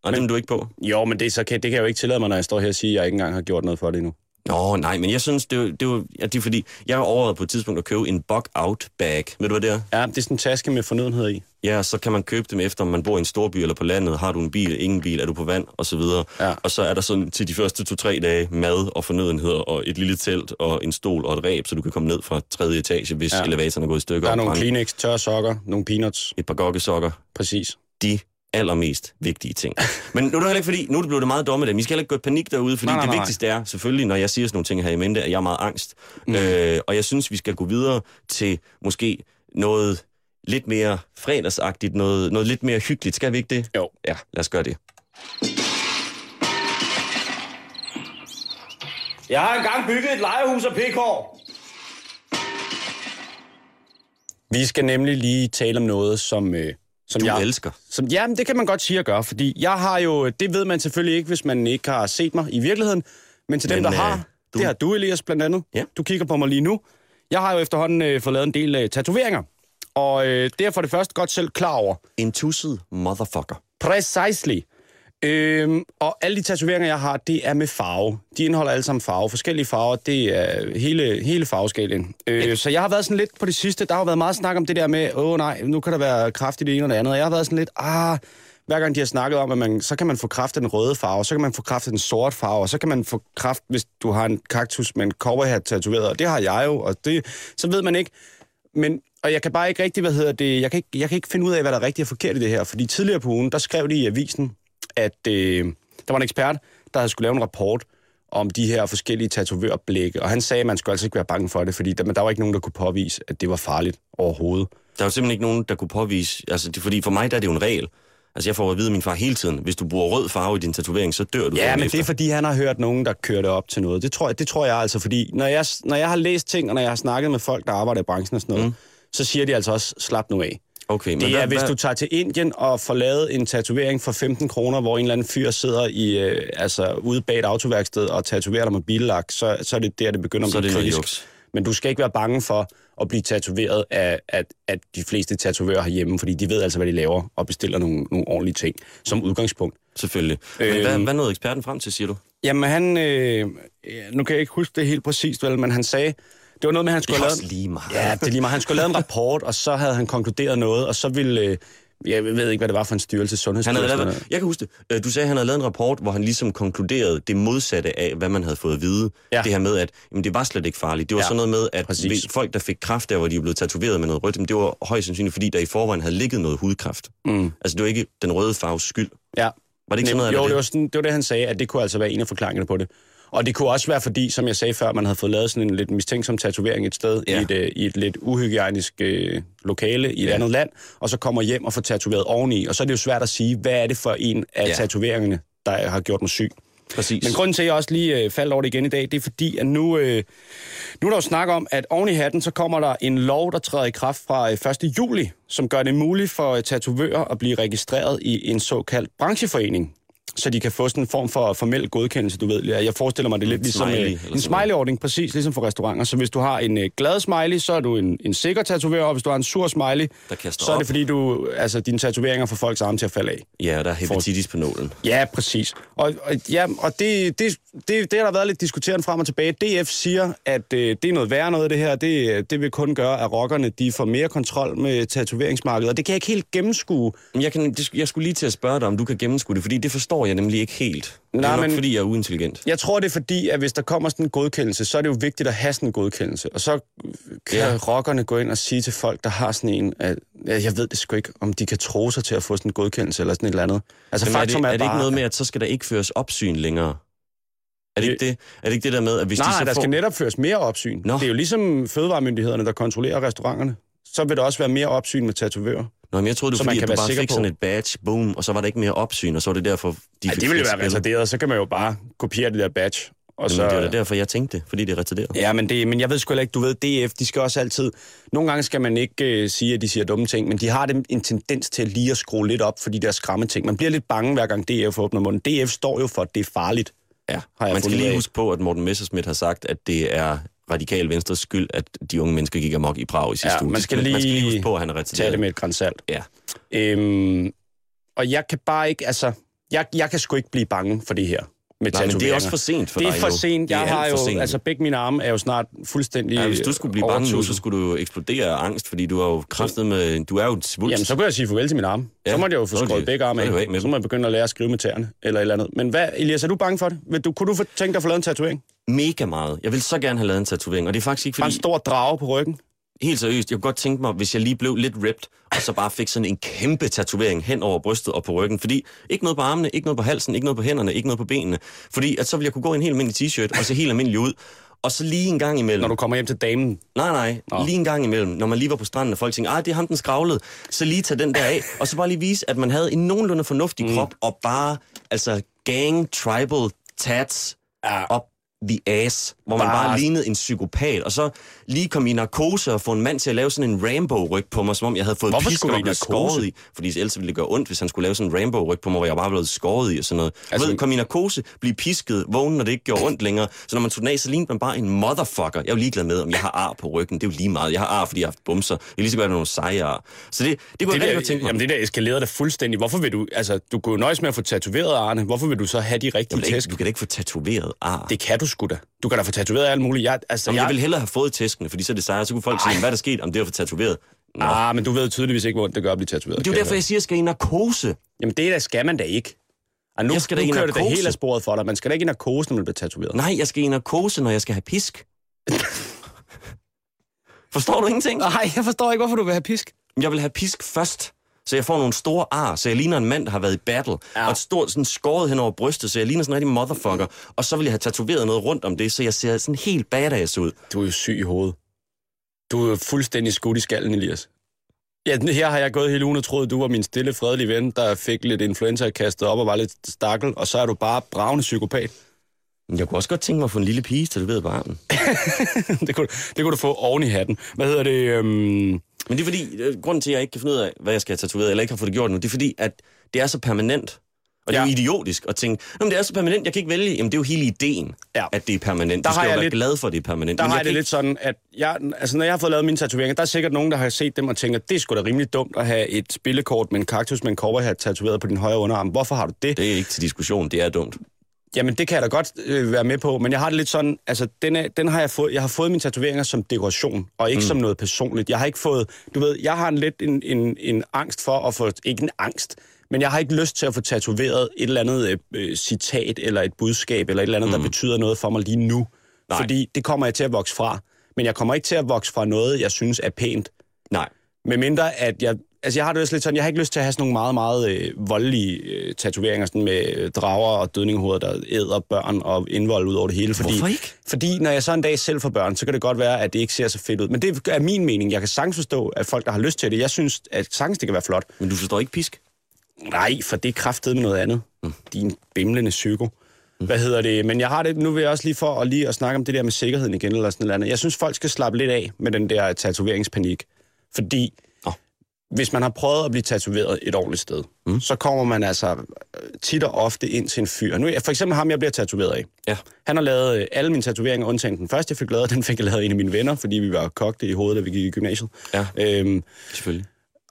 Og den er du ikke på. jo, men det, så kan, det kan jeg jo ikke tillade mig, når jeg står her og siger, at jeg ikke engang har gjort noget for det endnu. Nå, nej, men jeg synes, det jo- det jo- ja, det er fordi, jeg har overvejet på et tidspunkt at købe en bug-out bag. Ved du, hvad det er? Ja, det er sådan en taske med fornødenheder i. Ja, så kan man købe dem efter, om man bor i en storby eller på landet. Har du en bil, ingen bil, er du på vand, og så videre. Ja. Og så er der sådan til de første to-tre dage mad og fornødenheder, og et lille telt, og en stol og et ræb, så du kan komme ned fra tredje etage, hvis ja. Elevatoren er gået i stykker. Der er og nogle. Kleenex, tørre sokker, nogle peanuts. Et par gokkesokker. Præcis. De allermest vigtige ting. Men nu er det heller ikke fordi, nu er det blevet meget dumme det. Vi skal heller ikke gå i panik derude, fordi Nej, nej, det nej. vigtigste er selvfølgelig, når jeg siger sådan nogle ting her i mente, at jeg er meget angst. Mm. Øh, og jeg synes, vi skal gå videre til måske noget lidt mere fredagsagtigt, noget, noget lidt mere hyggeligt. Skal vi ikke det? Jo. Ja, lad os gøre det. Jeg har engang bygget et lejehus af pekår. Vi skal nemlig lige tale om noget, som, øh, som Du jeg elsker. Som, ja, men det kan man godt sige at gøre, fordi jeg har jo, det ved man selvfølgelig ikke, hvis man ikke har set mig i virkeligheden, men til dem, Men, der øh, har, du- det har du, Elias, blandt andet. Ja. Du kigger på mig lige nu. Jeg har jo efterhånden øh, fået lavet en del øh, tatoveringer, og øh, det er for det første godt selv klar over. En tusset motherfucker. Precisely. Øhm, og alle de tatoveringer, jeg har, det er med farve. De indeholder alle sammen farve. Forskellige farver, det er hele, hele farveskalaen. Øh, så jeg har været sådan lidt på det sidste, der har været meget snak om det der med, åh nej, nu kan der være kraft i det ene og det andet. Og jeg har været sådan lidt, ah, hver gang de har snakket om, at man, så kan man få kraft af den røde farve, så kan man få kraft af den sorte farve, og så kan man få kraft, hvis du har en kaktus med en cowboyhat tatoveret, og det har jeg jo, og det, så ved man ikke. Men, og jeg kan bare ikke rigtig, hvad hedder det, jeg kan ikke, jeg kan ikke finde ud af, hvad der er rigtigt og forkert i det her, fordi tidligere på ugen, der skrev de i avisen, at øh, der var en ekspert, der havde skulle lave en rapport om de her forskellige tatovørblikke, og han sagde, at man skulle altså ikke være bange for det, fordi der, men der var ikke nogen, der kunne påvise, at det var farligt overhovedet. Der er jo simpelthen ikke nogen, der kunne påvise... Altså, det, fordi for mig der er det jo en regel. Altså, jeg får at vide min far hele tiden, hvis du bruger rød farve i din tatovering, så dør du Ja, men efter. det er fordi, han har hørt nogen, der kører det op til noget. Det tror jeg, det tror jeg altså, fordi når jeg, når jeg har læst ting, og når jeg har snakket med folk, der arbejder i branchen og sådan noget, mm. så siger de altså også, slap nu af. Okay, men Det hvad, er, hvis hvad, du tager til Indien og får lavet en tatovering for 15 kroner, hvor en eller anden fyr sidder i, øh, altså, ude bag et autoværksted og tatoverer dig med billak, så, så er det der, det begynder at er blive kritisk. juks. Men du skal ikke være bange for at blive tatoveret af, af, af de fleste tatovører herhjemme, fordi de ved altså, hvad de laver, og bestiller nogle, nogle ordentlige ting som udgangspunkt. Selvfølgelig. Men Øhm. hvad, hvad nåede eksperten frem til, siger du? Jamen han, øh, nu kan jeg ikke huske det helt præcist, vel, men han sagde, det var noget med, at han skulle have lavet... lige meget. Ja, det er lige meget. Han skulle have lavet en rapport, og så havde han konkluderet noget, og så ville... Øh, jeg ved ikke, hvad det var for en styrelse, Han sundhedsstyrelsen. havde lavet, jeg kan huske det. Øh, Du sagde, at han havde lavet en rapport, hvor han ligesom konkluderede det modsatte af, hvad man havde fået at vide. Ja. Det her med, at jamen, det var slet ikke farligt. Det var Ja, sådan noget med, at præcis. folk, der fik kræft der, hvor de blevet tatoveret med noget rødt, jamen, det var højst sandsynligt, fordi der i forvejen havde ligget noget hudkræft. Mm. Altså, det var ikke den røde farves skyld. Ja. Var det ikke sådan noget? jo, eller det var, sådan, det var det, han sagde, at det kunne altså være en af forklaringerne på det. Og det kunne også være fordi, som jeg sagde før, man havde fået lavet sådan en lidt mistænksom tatovering et sted, ja. I, et, øh, i et lidt uhygiejnisk øh, lokale i et Ja. andet land, og så kommer hjem og får tatoveret oveni. Og så er det jo svært at sige, hvad er det for en af Ja. tatoveringerne, der har gjort mig syg. Præcis. Men grunden til, at jeg også lige øh, faldt over det igen i dag, det er fordi, at nu, øh, nu er der jo snak om, at oven i hatten, så kommer der en lov, der træder i kraft fra øh, 1. juli, som gør det muligt for øh, tatovører at blive registreret i en såkaldt brancheforening så de kan få sådan en form for formel godkendelse, du ved. Jeg forestiller mig det lidt ligesom smiley øh, en noget. smiley-ordning, præcis ligesom for restauranter. Så hvis du har en øh, glad smiley, så er du en, en sikker tatovør, og hvis du har en sur smiley, så er det op. fordi, du, altså, dine tatoveringer får folks arme til at falde af. Ja, der er hepatitis på nålen. Ja, præcis. Og, og, ja, og det, det, det, det har der været lidt diskuteret frem og tilbage. DF siger, at øh, det er noget værre noget det her. Det, det vil kun gøre, at rockerne de får mere kontrol med tatoveringsmarkedet. Og det kan jeg ikke helt gennemskue. Jeg, kan, det, jeg skulle lige til at spørge dig, om du kan gennemskue det, fordi det forstår jeg nemlig ikke helt. det Nej, er nok, men- fordi jeg er uintelligent. Jeg tror, det er fordi, at hvis der kommer sådan en godkendelse, så er det jo vigtigt at have sådan en godkendelse. Og så kan ja. Rockerne gå ind og sige til folk, der har sådan en... At, jeg ved det sgu ikke, om de kan tro sig til at få sådan en godkendelse eller sådan et eller andet. Altså Jamen, er, det, faktum er, er, det bare... ikke noget med, at så skal der ikke føres opsyn længere? Er det, ikke det? Er det ikke det der med, at hvis Nej, de nej, så der får... skal netop føres mere opsyn. Nå. Det er jo ligesom fødevaremyndighederne, der kontrollerer restauranterne. Så vil der også være mere opsyn med tatovører. Nå, men jeg troede, det Så var man fordi, kan at du bare fik på- sådan et badge, boom, og så var der ikke mere opsyn, og så var det derfor, de fik det ville jo være retarderet, så kan man jo bare kopiere det der badge, Og Så... Det var da derfor, jeg tænkte det, fordi det er retarderet. Ja, men, det, men jeg ved sgu heller ikke, du ved, DF, de skal også altid... Nogle gange skal man ikke øh, sige, at de siger dumme ting, men de har dem en tendens til lige at skrue lidt op for de der skræmme ting. Man bliver lidt bange, hver gang DF åbner munden. DF står jo for, at det er farligt. Ja, Har jeg man skal lige huske på, at Morten Messerschmidt har sagt, at det er radikal venstres skyld, at de unge mennesker gik amok i Prag i sidste Ja, uge. man skal man skal lige lige huske på, at han er retarderet. Tag det med et grænsalt. Ja. Øhm, og jeg kan bare ikke, altså... Jeg, jeg kan sgu ikke blive bange for det her med Nej, men det er også for sent for Det er dig for sent. Jeg har jo, sent. altså begge mine arme er jo snart fuldstændig Ja, hvis du skulle blive bange nu, så skulle du jo eksplodere af angst, fordi du er jo kraftet med... Du er jo et svulst. Jamen, så kunne jeg sige farvel til min arme. Ja, så måtte jeg jo få skåret begge arme af Så må jeg begynde at lære at skrive med tæerne, eller et eller andet. Men hvad, Elias, er du bange for det? Vil du, kunne du tænke dig at få lavet en tatovering? Mega meget. Jeg vil så gerne have lavet en tatovering, og det er faktisk ikke Bare en fordi... stor drage på ryggen? Helt seriøst, jeg kunne godt tænke mig, hvis jeg lige blev lidt ripped, og så bare fik sådan en kæmpe tatovering hen over brystet og på ryggen. Fordi ikke noget på armene, ikke noget på halsen, ikke noget på hænderne, ikke noget på benene. Fordi at så ville jeg kunne gå i en helt almindelig t-shirt og se helt almindelig ud. Og så lige en gang imellem... Når du kommer hjem til damen. Nej, nej. Nå. Lige en gang imellem, når man lige var på stranden, og folk tænkte, ah, det er ham, den skravlede. Så lige tage den der af, og så bare lige vise, at man havde en nogenlunde fornuftig mm. krop, og bare, altså, gang, tribal, tats, Ja. op the ass, hvor man Bare- bare lignede en psykopat, og så lige kom i narkose og få en mand til at lave sådan en Rambo-ryg på mig, som om jeg havde fået Hvorfor pisk og skåret i. Fordi ellers ville det gøre ondt, hvis han skulle lave sådan en Rambo-ryg på mig, hvor jeg bare blev skåret i og sådan noget. Altså- ved, kom i narkose, blive pisket, vågne, når det ikke gjorde ondt længere. Så når man tog den af, så lignede man bare en motherfucker. Jeg er jo ligeglad med, om jeg har ar på ryggen. Det er jo lige meget. Jeg har ar, fordi jeg har haft bumser. Jeg er lige så godt nogle seje ar. Så det, det kunne Det jeg rigtig der, godt tænke mig. jamen, det der eskalerede da fuldstændig. Hvorfor vil du, altså, du kunne nøjes med at få tatoveret Arne. Hvorfor vil du så have de rigtige tæsk? du kan da ikke få tatoveret ar. Det kan du sgu da. Du kan da få tatoveret alt muligt. Jeg, altså, Jamen, jeg, jeg ville hellere have fået tæskene, fordi så er det sejere. Så kunne folk sige, hvad er der sket? Om det var for tatoveret. Nå. Ah, men du ved tydeligvis ikke, hvor det gør at blive tatoveret. Det er jo derfor, jeg siger, at jeg skal i narkose. Jamen, det der skal man da ikke. Ah, nu, Jeg skal nu da i kører det da helt af sporet for dig. Man skal da ikke i narkose, når man bliver tatoveret. Nej, jeg skal i narkose, når jeg skal have pisk. [LAUGHS] Forstår du ingenting? Nej, jeg forstår ikke, hvorfor du vil have pisk. Jeg vil have pisk først, så jeg får nogle store ar, så jeg ligner en mand, der har været i battle. Ja. Og et stort sådan skåret hen over brystet, så jeg ligner sådan en rigtig motherfucker. Og så vil jeg have tatoveret noget rundt om det, så jeg ser sådan helt badass ud. Du er jo syg i hovedet. Du er jo fuldstændig skudt i skallen, Elias. Ja, her har jeg gået hele ugen og troet, du var min stille, fredelige ven, der fik lidt influenza kastet op og var lidt stakkel, og så er du bare bravende psykopat. Jeg kunne også godt tænke mig at få en lille pige tatoveret på armen. [LAUGHS] det, kunne, det kunne du få oven i hatten. Hvad hedder det? Øhm... Men det er fordi, øh, grunden til, at jeg ikke kan finde ud af, hvad jeg skal have tatoveret, eller ikke har fået det gjort nu, det er fordi, at det er så permanent. Og det er Ja. jo idiotisk at tænke, Nå, men det er så permanent, jeg kan ikke vælge. Jamen, det er jo hele ideen, Ja. at det er permanent. Der du skal jo være lidt- glad for, at det er permanent. Der Men har jeg jeg det kan lidt sådan, at jeg, altså, når jeg har fået lavet mine tatoveringer, der er sikkert nogen, der har set dem og tænker, det er sgu da rimelig dumt at have et spillekort med en kaktus med en cowboyhat tatoveret på din højre underarm. Hvorfor har du det? Det er ikke til diskussion, det er dumt. Jamen, det kan jeg da godt øh, være med på, men jeg har det lidt sådan, altså, den, er, den har jeg fået, jeg har fået mine tatoveringer som dekoration, og ikke mm. som noget personligt. Jeg har ikke fået, du ved, jeg har en lidt en, en, en angst for at få, ikke en angst, men jeg har ikke lyst til at få tatoveret et eller andet øh, øh, citat, eller et budskab, eller et eller andet, mm. der betyder noget for mig lige nu. Nej. Fordi det kommer jeg til at vokse fra. Men jeg kommer ikke til at vokse fra noget, jeg synes er pænt. Nej. Med mindre at jeg... Altså jeg har det også lidt sådan, jeg har ikke lyst til at have sådan nogle meget, meget øh, voldelige øh, tatoveringer sådan med øh, drager og dødningehoveder, der æder børn og indvold ud over det hele. Fordi, Hvorfor ikke? Fordi når jeg så en dag selv får børn, så kan det godt være, at det ikke ser så fedt ud. Men det er min mening. Jeg kan sagtens forstå, at folk, der har lyst til det, jeg synes, at sagtens det kan være flot. Men du forstår ikke pisk? Nej, for det er kraftet med noget andet. Mm. Din bimlende psyko. Hvad hedder det? Men jeg har det, nu vil jeg også lige for at, lige at snakke om det der med sikkerheden igen, eller sådan noget andet. Jeg synes, folk skal slappe lidt af med den der tatoveringspanik. Fordi. Hvis man har prøvet at blive tatoveret et ordentligt sted, mm. så kommer man altså øh, tit og ofte ind til en fyr. Nu, for eksempel ham, jeg bliver tatoveret af. Ja. Han har lavet øh, alle mine tatoveringer, undtagen den første, jeg fik lavet. [LAUGHS] Den fik jeg lavet en af mine venner, fordi vi var kogte i hovedet, da vi gik i gymnasiet. Ja. Øhm, Selvfølgelig.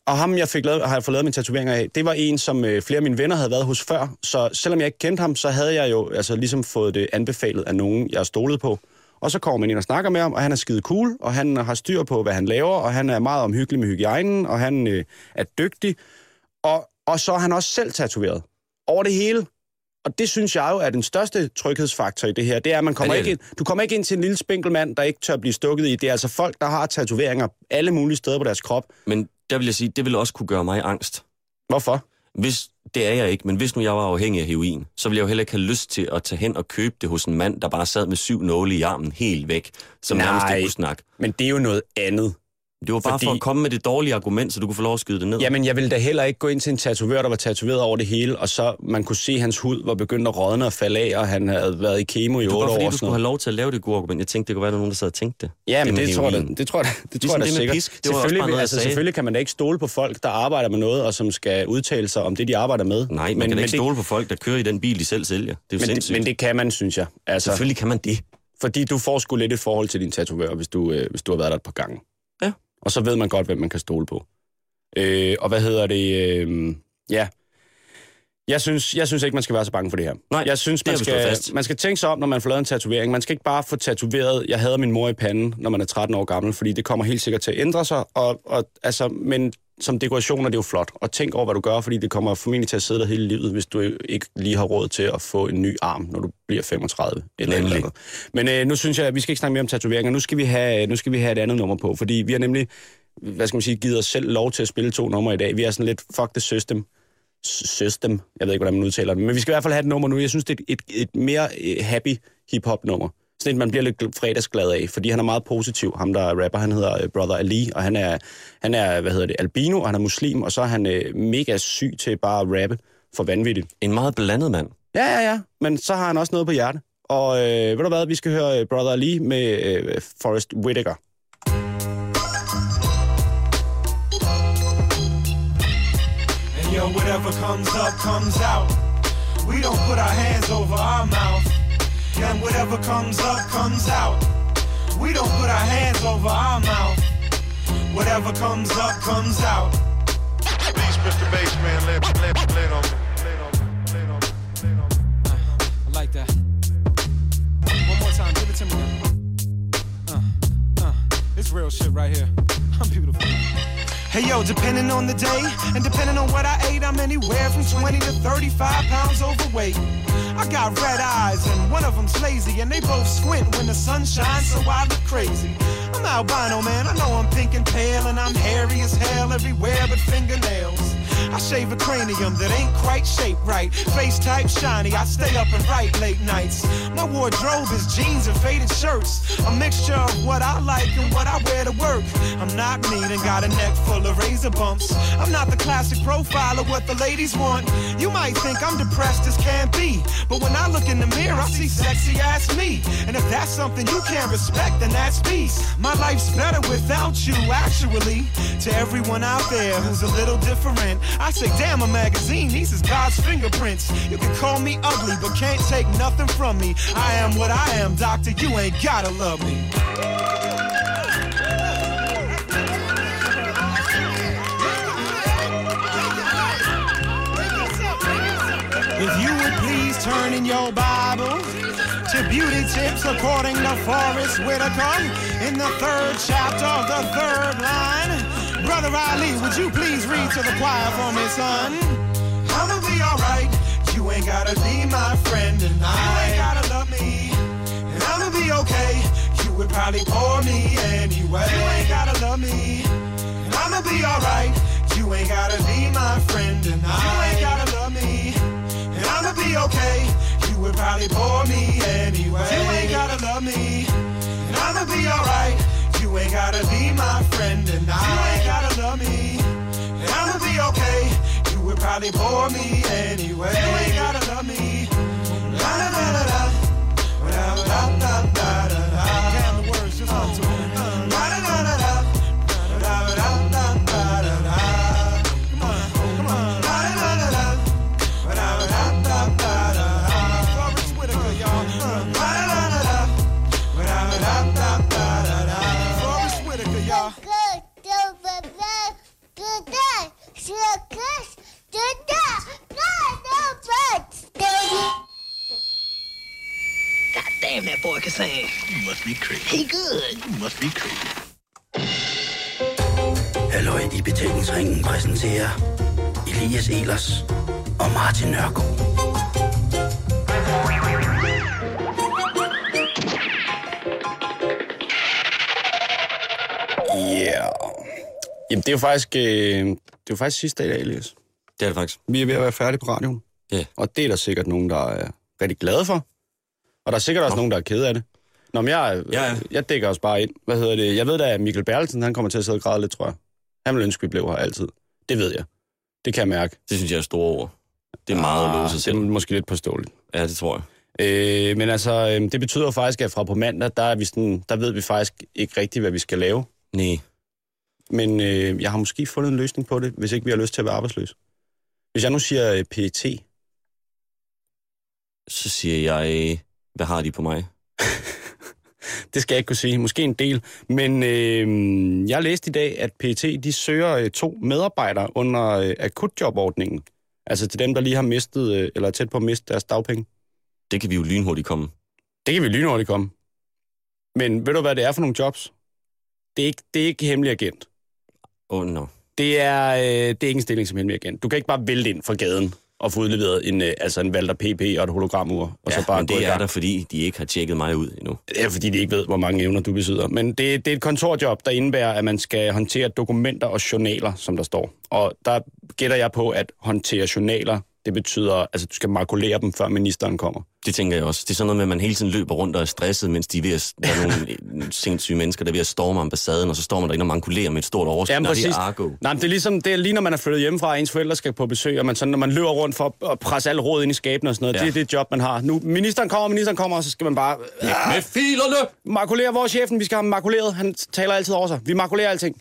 og ham, jeg fik lavet, har jeg fået lavet mine tatoveringer af, det var en, som øh, flere af mine venner havde været hos før. Så selvom jeg ikke kendte ham, så havde jeg jo altså, ligesom fået det anbefalet af nogen, jeg stolede på. Og så kommer man ind og snakker med ham, og han er skide cool, og han har styr på, hvad han laver, og han er meget omhyggelig med hygiejnen, og han øh, er dygtig. Og, og så er han også selv tatoveret. Over det hele. Og det synes jeg jo er den største tryghedsfaktor i det her. Det er, at man kommer ikke ind, du kommer ikke ind til en lille spinkelmand, der ikke tør blive stukket i. Det er altså folk, der har tatoveringer alle mulige steder på deres krop. Men der vil jeg sige, det vil også kunne gøre mig angst. Hvorfor? Hvis, det er jeg ikke, men hvis nu jeg var afhængig af heroin, så ville jeg jo heller ikke have lyst til at tage hen og købe det hos en mand, der bare sad med syv nåle i armen helt væk, som Nej. nærmest ikke kunne snakke. Men det er jo noget andet. Det var bare Fordi- for at komme med det dårlige argument, så du kunne få lov at skyde det ned. Jamen, jeg ville da heller ikke gå ind til en tatovør, der var tatoveret over det hele, og så man kunne se, at hans hud var begyndt at rådne og falde af, og han havde været i kemo i det var otte bare år. fordi, du skulle have lov til at lave det gode argument. Jeg tænkte, det kunne være, at der var nogen, der sad og tænkte det. Ja, men med det tror, jeg, det tror jeg, det Ligesom tror jeg det sikkert. pisk. Det var selvfølgelig, noget, altså, selvfølgelig kan man da ikke stole på folk, der arbejder med noget, og som skal udtale sig om det, de arbejder med. Nej, man men, kan men ikke stole på folk, der kører i den bil, de selv sælger. Det er jo Det, men, det, sindssygt. men det kan man, synes jeg. Altså, Selvfølgelig kan man det. fordi du får sgu lidt et forhold til din tatovør, hvis du, øh, hvis du har været der et par gange. Og så ved man godt, hvem man kan stole på. Øh, og hvad hedder det? Øh, ja. Jeg synes, jeg synes ikke, man skal være så bange for det her. Nej, jeg synes, man skal, fast. man skal tænke sig om, når man får lavet en tatovering. Man skal ikke bare få tatoveret, jeg hader min mor i panden, når man er 13 år gammel, fordi det kommer helt sikkert til at ændre sig. Og, og, altså, men som dekoration er det jo flot. Og tænk over, hvad du gør, fordi det kommer formentlig til at sidde der hele livet, hvis du ikke lige har råd til at få en ny arm, når du bliver 35. Eller Nemlig. eller andet. Men øh, nu synes jeg, at vi skal ikke snakke mere om tatoveringer. Nu skal vi have, nu skal vi have et andet nummer på, fordi vi har nemlig, hvad skal man sige, givet os selv lov til at spille to numre i dag. Vi er sådan lidt fuck the system. System. Jeg ved ikke, hvordan man udtaler det. Men vi skal i hvert fald have et nummer nu. Jeg synes, det er et, et, et mere øh, happy hip-hop nummer. Sådan et, man bliver lidt fredagsglad af, fordi han er meget positiv. Ham, der er rapper, han hedder øh, Brother Ali, og han er, han er, hvad hedder det, albino, og han er muslim, og så er han øh, mega syg til bare at rappe for vanvittigt. En meget blandet mand. Ja, ja, ja. Men så har han også noget på hjerte. Og øh, ved du hvad, vi skal høre øh, Brother Ali med øh, Forrest Whitaker. And yo, whatever comes up, comes out. We don't put our hands over our mouth. And whatever comes up, comes out. We don't put our hands over our mouth. Whatever comes up, comes out. Beats, Mr. Bassman, lay, lay, lay on me. Lay it on me. Lay it on me. Lay it on me. I like that. One more time, give it to me. Uh, uh, it's real shit right here. [LAUGHS] I'm beautiful. Hey yo, depending on the day and depending on what I ate, I'm anywhere from 20 to 35 pounds overweight. I got red eyes and one of them's lazy, and they both squint when the sun shines, so I look crazy. I'm albino, man. I know I'm pink and pale, and I'm hairy as hell everywhere but fingernails. I shave a cranium that ain't quite shaped right. Face type shiny, I stay up and write late nights. My wardrobe is jeans and faded shirts. A mixture of what I like and what I wear to work. I'm not neat and got a neck full of razor bumps. I'm not the classic profile of what the ladies want. You might think I'm depressed as can be. But when I look in the mirror, I see sexy ass me. And if that's something you can't respect, then that's peace. My life's better without you, actually. To everyone out there who's a little different, I say, damn, a magazine, these is God's fingerprints. You can call me ugly, but can't take nothing from me. I am what I am, doctor, you ain't gotta love me. If you would please turn in your Bible to beauty tips according to Forrest Whitaker in the third chapter of the third line. Brother Ali, would you please read to the choir for me, son? I'ma be alright. You ain't gotta be my friend and I you ain't gotta love me. And I'ma be okay. You would probably bore me anyway. You ain't gotta love me. And I'ma be alright. You ain't gotta be my friend and I you ain't gotta love me. And I'ma be okay. You would probably bore me anyway. You ain't gotta love me. And I'ma be alright. You ain't gotta be my friend and I you ain't gotta love me. And I'ma be okay. You would probably bore me anyway. You ain't gotta love me. La la la la la. La la la la la. Damn the words just come damn, that boy can sing. You must be crazy. He good. You must be crazy. Halløj i betalingsringen præsenterer Elias Elers og Martin Nørgaard. Yeah. Jamen, det er jo faktisk, øh, det er jo faktisk sidste dag i dag, Elias. Det er det faktisk. Vi er ved at være færdige på radioen. Ja. Og det er der sikkert nogen, der er rigtig glade for. Og der er sikkert også Nå. nogen, der er kede af det. Nå, men jeg, Ja, ja. jeg dækker os bare ind. Hvad hedder det? Jeg ved da, at Michael Bertelsen, han kommer til at sidde og græde lidt, tror jeg. Han vil ønske, at vi blev her altid. Det ved jeg. Det kan jeg mærke. Det synes jeg er store ord. Det er meget at låse sig det selv. er måske lidt påståeligt. Ja, det tror jeg. Øh, men altså, øh, det betyder faktisk, at fra på mandag, der, er vi sådan, der ved vi faktisk ikke rigtigt, hvad vi skal lave. Nej. Men øh, jeg har måske fundet en løsning på det, hvis ikke vi har lyst til at være arbejdsløse. Hvis jeg nu siger øh, PET, Så siger jeg, hvad har de på mig? [LAUGHS] det skal jeg ikke kunne sige, måske en del. Men øh, jeg læste i dag, at PET de søger øh, to medarbejdere under øh, akutjobordningen. Altså til dem, der lige har mistet, øh, eller er tæt på at miste deres dagpenge. Det kan vi jo lynhurtigt komme. Det kan vi lynhurtigt komme. Men ved du, hvad det er for nogle jobs? Det er ikke, det er ikke hemmelig agent. Åh, oh, no. Det er, øh, det er ikke en stilling som hemmelig agent. Du kan ikke bare vælte ind fra gaden og få udleveret en, øh, altså en Walter PP og et hologramur, og Ja, så bare men det er der, fordi de ikke har tjekket mig ud endnu. Det er, fordi de ikke ved, hvor mange evner du besidder. Men det, det er et kontorjob, der indebærer, at man skal håndtere dokumenter og journaler, som der står. Og der gætter jeg på, at håndtere journaler, det betyder, altså du skal makulere dem, før ministeren kommer. Det tænker jeg også. Det er sådan noget med, at man hele tiden løber rundt og er stresset, mens de er ved at, der er [LAUGHS] nogle sindssyge mennesker, der er ved at storme ambassaden, og så står man derinde og mankulerer med et stort overskud. Jamen, Nej, det er Argo. Nej, men det er ligesom, det er lige når man er flyttet hjemmefra, og ens forældre skal på besøg, og man, sådan, når man løber rundt for at presse alle råd ind i skabene og sådan noget. Ja. Ja. Det er det job, man har. Nu, ministeren kommer, ministeren kommer, og så skal man bare... Ja. Med filerne! Makulere vores chefen, vi skal have ham makuleret. Han taler altid over sig. Vi makulerer alting.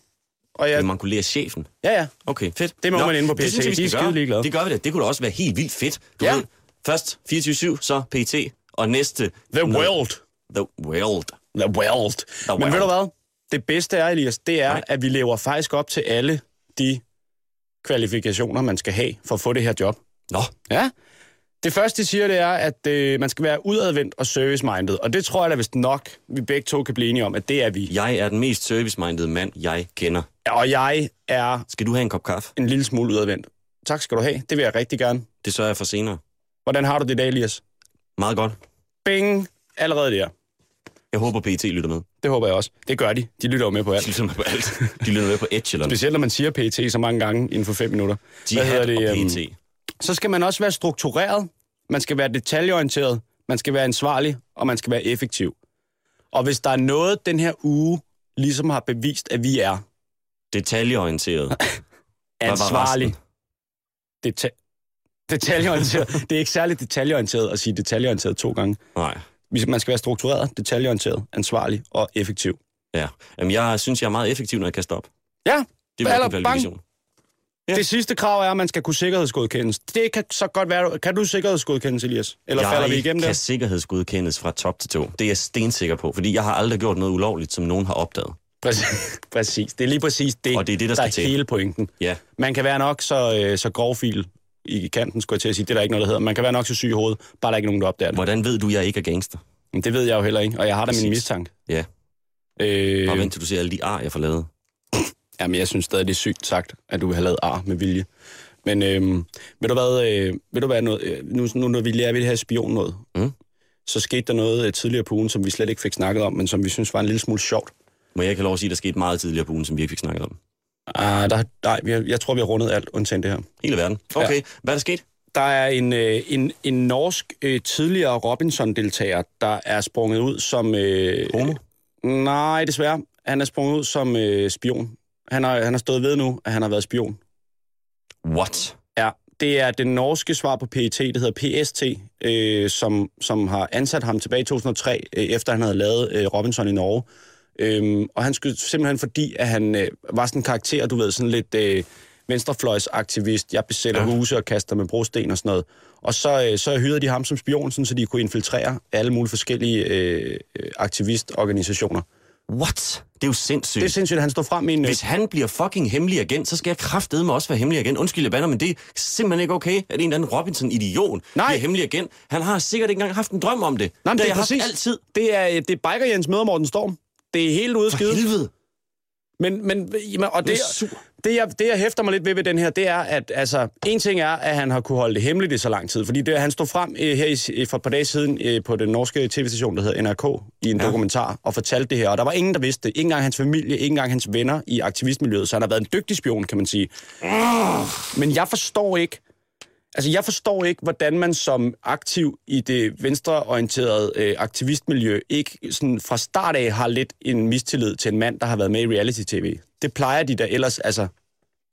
Og Ja. ja, Man mankulerer chefen. ja, ja. Okay, fedt. Det må man inde på det PET. synes jeg, De er skide ligeglade. Det gør vi da. Det kunne da også være helt vildt fedt. Du Ja. ved, først 24-7, så PT, og næste... The noget- world. The world. The world. The Men world. ved du hvad? Det bedste er, Elias, det er. Nej. at vi lever faktisk op til alle de kvalifikationer, man skal have for at få det her job. Nå, Ja. Det første, de siger, det er, at øh, man skal være udadvendt og service-minded. Og det tror jeg da vist nok, vi begge to kan blive enige om, at det er vi. jeg er den mest service-minded mand, jeg kender. Og jeg er Skal du have en kop kaffe? en lille smule udadvendt. Tak skal du have. Det vil jeg rigtig gerne. Det sørger jeg for senere. Hvordan har du det i dag, Elias? Meget godt. Bing! Allerede der. Jeg håber, PT lytter med. Det håber jeg også. Det gør de. De lytter jo med på De alt. lytter med på alt. De lytter med på Echelon. Specielt når man siger PT så mange gange inden for fem minutter. Jihad og øhm, PT. Så skal man også være struktureret, man skal være detaljeorienteret, man skal være ansvarlig, og man skal være effektiv. Og hvis der er noget, den her uge ligesom har bevist, at vi er Detaljeorienteret. [LAUGHS] Ansvarlig. Deta- detaljeorienteret. det er ikke særlig detaljeorienteret at sige detaljeorienteret to gange. Nej. Man skal være struktureret, detaljeorienteret, ansvarlig og effektiv. Ja. Jamen, jeg synes, jeg er meget effektiv, når jeg kaster op. Ja, Det er Eller hverken bang. kvalifikation. Ja. det sidste krav er, at man skal kunne sikkerhedsgodkendes. Det kan så godt være, kan du sikkerhedsgodkendes, Elias? Eller falder vi igennem kan der? sikkerhedsgodkendes fra top til to. Det er jeg stensikker på, fordi jeg har aldrig gjort noget ulovligt, som nogen har opdaget. Præcis. [LAUGHS] præcis. Det er lige præcis det, Og det er det, der der er til. hele pointen. Ja. Man kan være nok så, øh, så grovfil i kanten, skulle jeg til at sige. Det er der ikke noget, der hedder. Man kan være nok så syg i hovedet, bare der er ikke nogen, der opdager det. Hvordan ved du, jeg ikke er gangster? Men det ved jeg jo heller ikke, og jeg har da min mistanke. Ja. Øh, Bare vent til du ser alle de ar, jeg får lavet. jamen, jeg synes stadig, det er sygt sagt, at du har lavet ar med vilje. Men øh, ved du hvad, øh, ved du hvad noget, øh, nu, nu når vi lærer ved det her spion noget, Mm. så skete der noget øh, tidligere på ugen, som vi slet ikke fik snakket om, men som vi synes var en lille smule sjovt. Må jeg ikke have lov at sige, at der skete meget tidligere på ugen, som vi ikke fik snakket om? Ah, der, nej, har, jeg tror, vi har rundet alt, undtagen det her. Hele verden. Okay, ja. hvad er der sket? Der er en, øh, en, en norsk øh, tidligere Robinson-deltager, der er sprunget ud som... Øh, Homo? Nej, desværre. Han er sprunget ud som øh, spion. Han har, han har stået ved nu, at han har været spion. What? Ja, det er den norske svar på PET, det hedder PST, øh, som, som har ansat ham tilbage i 2003, øh, efter han havde lavet øh, Robinson i Norge. Øhm, og han skulle simpelthen fordi, at han øh, var sådan en karakter, du ved, sådan lidt øh, venstrefløjsaktivist. Jeg besætter ja. huse og kaster med brosten og sådan noget. Og så, øh, så hyrede de ham som spion, sådan, så de kunne infiltrere alle mulige forskellige øh, aktivistorganisationer. What? Det er jo sindssygt. Det er sindssygt, at han står frem i en... øh, Hvis han bliver fucking hemmelig agent, så skal jeg kraftedeme også være hemmelig agent. Undskyld, jeg bander, men det er simpelthen ikke okay, at en eller anden Robinson-idiot bliver hemmelig agent. Han har sikkert ikke engang haft en drøm om det. Nej, men det, det har er jeg præcis. haft altid. Det er, øh, det er Biker Jens møder Morten Storm. Det er helt ude For skide. helvede. Men, men, jamen, og det, det, jeg, det, jeg hæfter mig lidt ved ved den her, det er, at altså, en ting er, at han har kunne holde det hemmeligt i så lang tid. Fordi det, han stod frem øh, her i, for et par dage siden øh, på den norske tv-station, der hedder NRK, i en Ja. dokumentar, og fortalte det her. Og der var ingen, der vidste det. Ikke engang hans familie, ikke engang hans venner i aktivistmiljøet. Så han har været en dygtig spion, kan man sige. Men jeg forstår ikke, Altså, jeg forstår ikke, hvordan man som aktiv i det venstreorienterede øh, aktivistmiljø ikke sådan fra start af har lidt en mistillid til en mand, der har været med i reality-tv. Det plejer de da ellers, altså,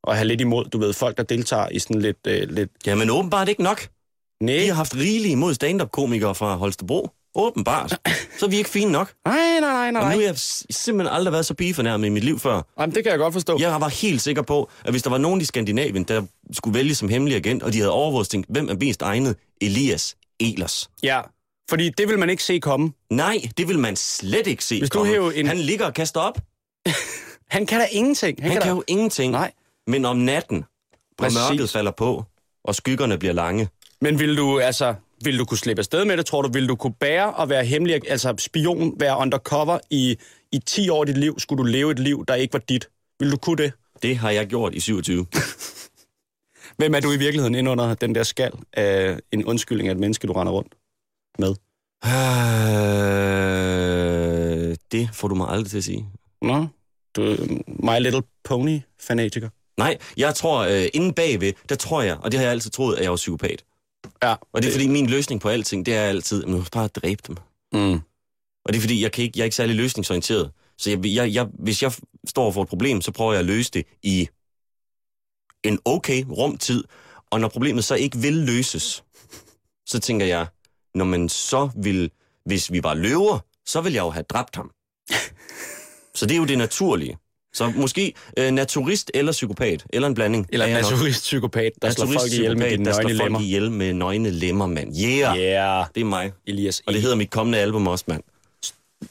at have lidt imod, du ved, folk, der deltager i sådan lidt... Øh, lidt Jamen åbenbart ikke nok. nej, Vi har haft rigeligt imod stand-up-komikere fra Holstebro. Åbenbart. Så er vi ikke fine nok. nej, nej, nej, nej. Og nu har jeg simpelthen aldrig været så pigefornærmet i mit liv før. Jamen, det kan jeg godt forstå. Jeg var helt sikker på, at hvis der var nogen i Skandinavien, der skulle vælge som hemmelig agent, og de havde overvåget tænkt, hvem er mest egnet? Elias Elers. Ja, fordi det vil man ikke se komme. Nej, det vil man slet ikke se Hvis du komme. en- Han ligger og kaster op. [LAUGHS] Han kan da ingenting. Han, han kan da... jo ingenting. Nej. Men om natten, når Præcis. mørket falder på, og skyggerne bliver lange, Men vil du, altså, vil du kunne slippe afsted med det, tror du? Vil du kunne bære og være hemmelig, altså spion, være undercover i, i 10 år af dit liv? Skulle du leve et liv, der ikke var dit? Vil du kunne det? det har jeg gjort i 27. [LAUGHS] Hvem er du i virkeligheden ind under den der skal af en undskyldning af et menneske, du render rundt med? Øh, det får du mig aldrig til at sige. Nå, du er My Little Pony-fanatiker. Nej, jeg tror, øh, inde bagved, der tror jeg, og det har jeg altid troet, at jeg var psykopat. Ja. Og det er fordi, min løsning på alting, det er altid, skal bare dræbe dem. Mm. Og det er fordi, jeg, kan ikke, jeg er ikke særlig løsningsorienteret. Så jeg, jeg, jeg, hvis jeg står for et problem, så prøver jeg at løse det i en okay rumtid. Og når problemet så ikke vil løses, så tænker jeg, når man så vil, hvis vi var løver, så vil jeg jo have dræbt ham. [LAUGHS] Så det er jo det naturlige. Så måske øh, naturist eller psykopat, eller en blanding. Eller er en naturist-psykopat, der slår folk ihjel med der slår nøgne folk lemmer. ihjel med nøgne lemmer, mand. Yeah! Yeah. Det er mig. Elias Og det E. hedder mit kommende album også, mand.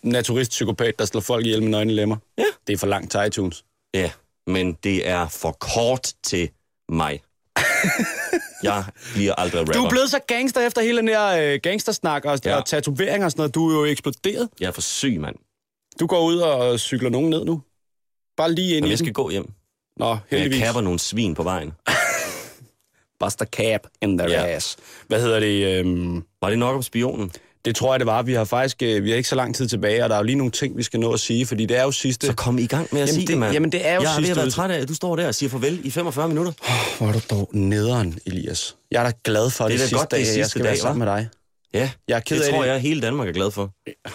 Naturist-psykopat, der slår folk ihjel med nøgne lemmer. Ja. Det er for langt til iTunes. Ja, men det er for kort til mig. [LAUGHS] jeg bliver aldrig rapper. Du er blevet så gangster efter hele den her øh, gangstersnak og. Ja. og tatoveringer og sådan noget. Du er jo eksploderet. Jeg er for syg, mand. Du går ud og cykler nogen ned nu. Bare lige ind Jamen, i jeg den. skal gå hjem. Nå, Jeg heldigvis. kapper nogle svin på vejen. [LAUGHS] Buster cap in their Ja. ass. Hvad hedder det? Øhm, Var det nok om spionen? det tror jeg, det var. Vi har faktisk øh, vi har ikke så lang tid tilbage, og der er jo lige nogle ting, vi skal nå at sige, fordi det er jo sidste... Så kom i gang med at Jamen, sige det- det, mand. jamen, det er jo Jeg sidste at være ud- træt af, at du står der og siger farvel i 45 minutter. Hvor er du dog nederen, Elias. Jeg er da glad for Det det, er det sidste godt, det dag, jeg sidste skal være dag, sammen med dig. Ja, Jeg er ked det af tror det. jeg, hele Danmark er glad for.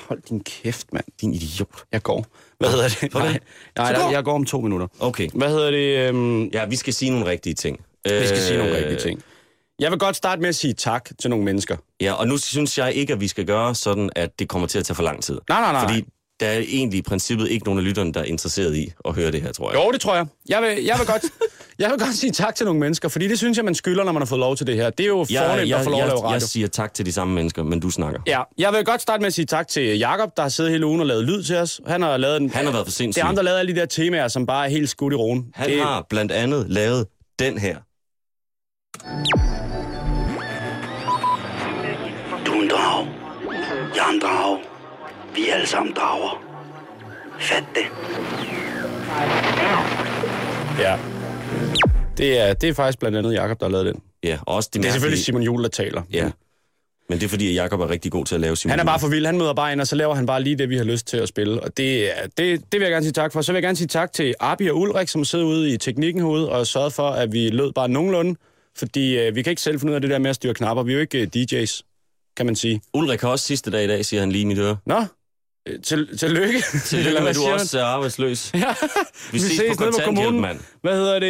Hold din kæft, mand. Din idiot. Jeg går. Hvad hedder det? Nej, nej der, jeg går om to minutter. Okay. Hvad hedder det? Øhm, Ja, vi skal sige nogle rigtige ting. vi skal sige nogle Øh, rigtige ting. Jeg vil godt starte med at sige tak til nogle mennesker. Ja, og nu synes jeg ikke, at vi skal gøre sådan, at det kommer til at tage for lang tid. Nej, nej, nej. Fordi der er egentlig i princippet ikke nogen af lytterne, der er interesseret i at høre det her, tror jeg. Jo, det tror jeg. Jeg vil, jeg vil, godt, [LAUGHS] jeg vil godt sige tak til nogle mennesker, fordi det synes jeg, man skylder, når man har fået lov til det her. Det er jo jeg, fornemt jeg, at få lov at lave jeg, radio. jeg siger tak til de samme mennesker, men du snakker. Ja, jeg vil godt starte med at sige tak til Jakob, der har siddet hele ugen og lavet lyd til os. Han har lavet en, Han har været for sindssyg. Det er ham, der lavede alle de der temaer, som bare er helt skudt i roen. Han det, har blandt andet lavet den her. Du er en drag. Jeg er en drag. Vi er alle sammen drager. Fat det. Ja. Det er, det er faktisk blandt andet Jakob, der har lavet den. Ja, og også de Det er selvfølgelig Simon Juhl, der taler. Ja. Men det er fordi, at Jacob er rigtig god til at lave Simon Han er bare for vild. Han møder bare ind, og så laver han bare lige det, vi har lyst til at spille. Og det, er- det, det vil jeg gerne sige tak for. Så vil jeg gerne sige tak til Arbi og Ulrik, som sidder ude i teknikken herude og sørget for, at vi lød bare nogenlunde. Fordi øh, vi kan ikke selv finde ud af det der med at styre knapper. Vi er jo ikke øh, DJ's, kan man sige. Ulrik har også sidste dag i dag, siger han lige i mit øre. Nå, til, tillykke. Tillykke [LAUGHS] med, at du også er arbejdsløs. Ja. Vi ses på nede kontanthjælp, mand. Hvad hedder det?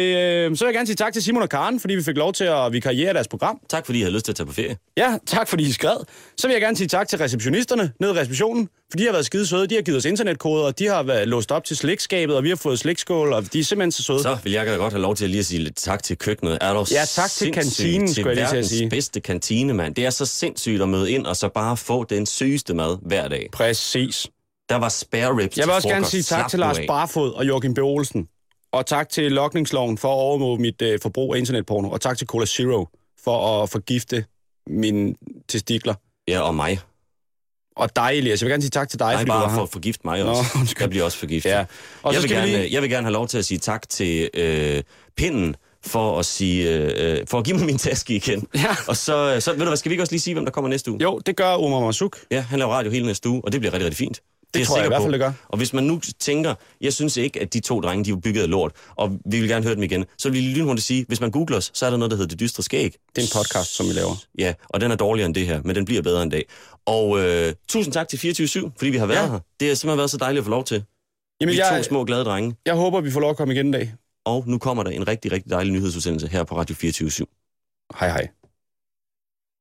øh, Så vil jeg gerne sige tak til Simon og Karen, fordi vi fik lov til at vikariere deres program. Tak fordi I havde lyst til at tage på ferie. Ja, tak fordi I skrev. Så vil jeg gerne sige tak til receptionisterne nede i receptionen, for de har været skide søde. De har givet os internetkoder, og de har været låst op til slikskabet, og vi har fået slikskål, og de er simpelthen så søde. Så vil jeg godt have lov til at lige at sige lidt tak til køkkenet. Er du Ja, tak til kantinen, til skulle jeg lige til at sige. bedste kantine, mand. Det er så sindssygt at møde ind og så bare få den sygeste mad hver dag. Præcis. Der var spare ribs Jeg vil også gerne sige tak Slap til Lars. Barfod og Joachim B. Olsen. Og tak til Lokningsloven for at overvåge mit øh, forbrug af internetporno. Og tak til Cola Zero for at forgifte mine testikler. Ja, og mig. Og dig, Elias. Jeg vil gerne sige tak til dig, Nej, bare for at forgifte mig også. Nå, undskyld. jeg bliver også forgiftet. Ja. Og jeg, vil gerne, lige- jeg vil gerne have lov til at sige tak til øh, pinden for at, sige, øh, for at give mig min taske igen. Ja. Og så, så, ved du hvad, skal vi ikke også lige sige, hvem der kommer næste uge? Jo, det gør Omar Masuk. Ja, han laver radio hele næste uge, og det bliver rigtig, rigtig fint. Er tror jeg i sikker hvert fald, det gør. Og hvis man nu tænker, jeg synes ikke, at de to drenge, de er bygget af lort, og vi vil gerne høre dem igen, så vil vi lynhurtigt sige, hvis man googler os, så er der noget, der hedder Det Dystre Skæg. Det er en podcast, som vi laver. Ja, og den er dårligere end det her, men den bliver bedre en dag. Og øh, tusind tak til 24 fordi vi har været Ja. her. Det har simpelthen været så dejligt at få lov til. Jamen, Vi er jeg, to små glade drenge. jeg håber, vi får lov at komme igen en dag. Og nu kommer der en rigtig, rigtig dejlig nyhedsudsendelse her på Radio 24 Hej hej.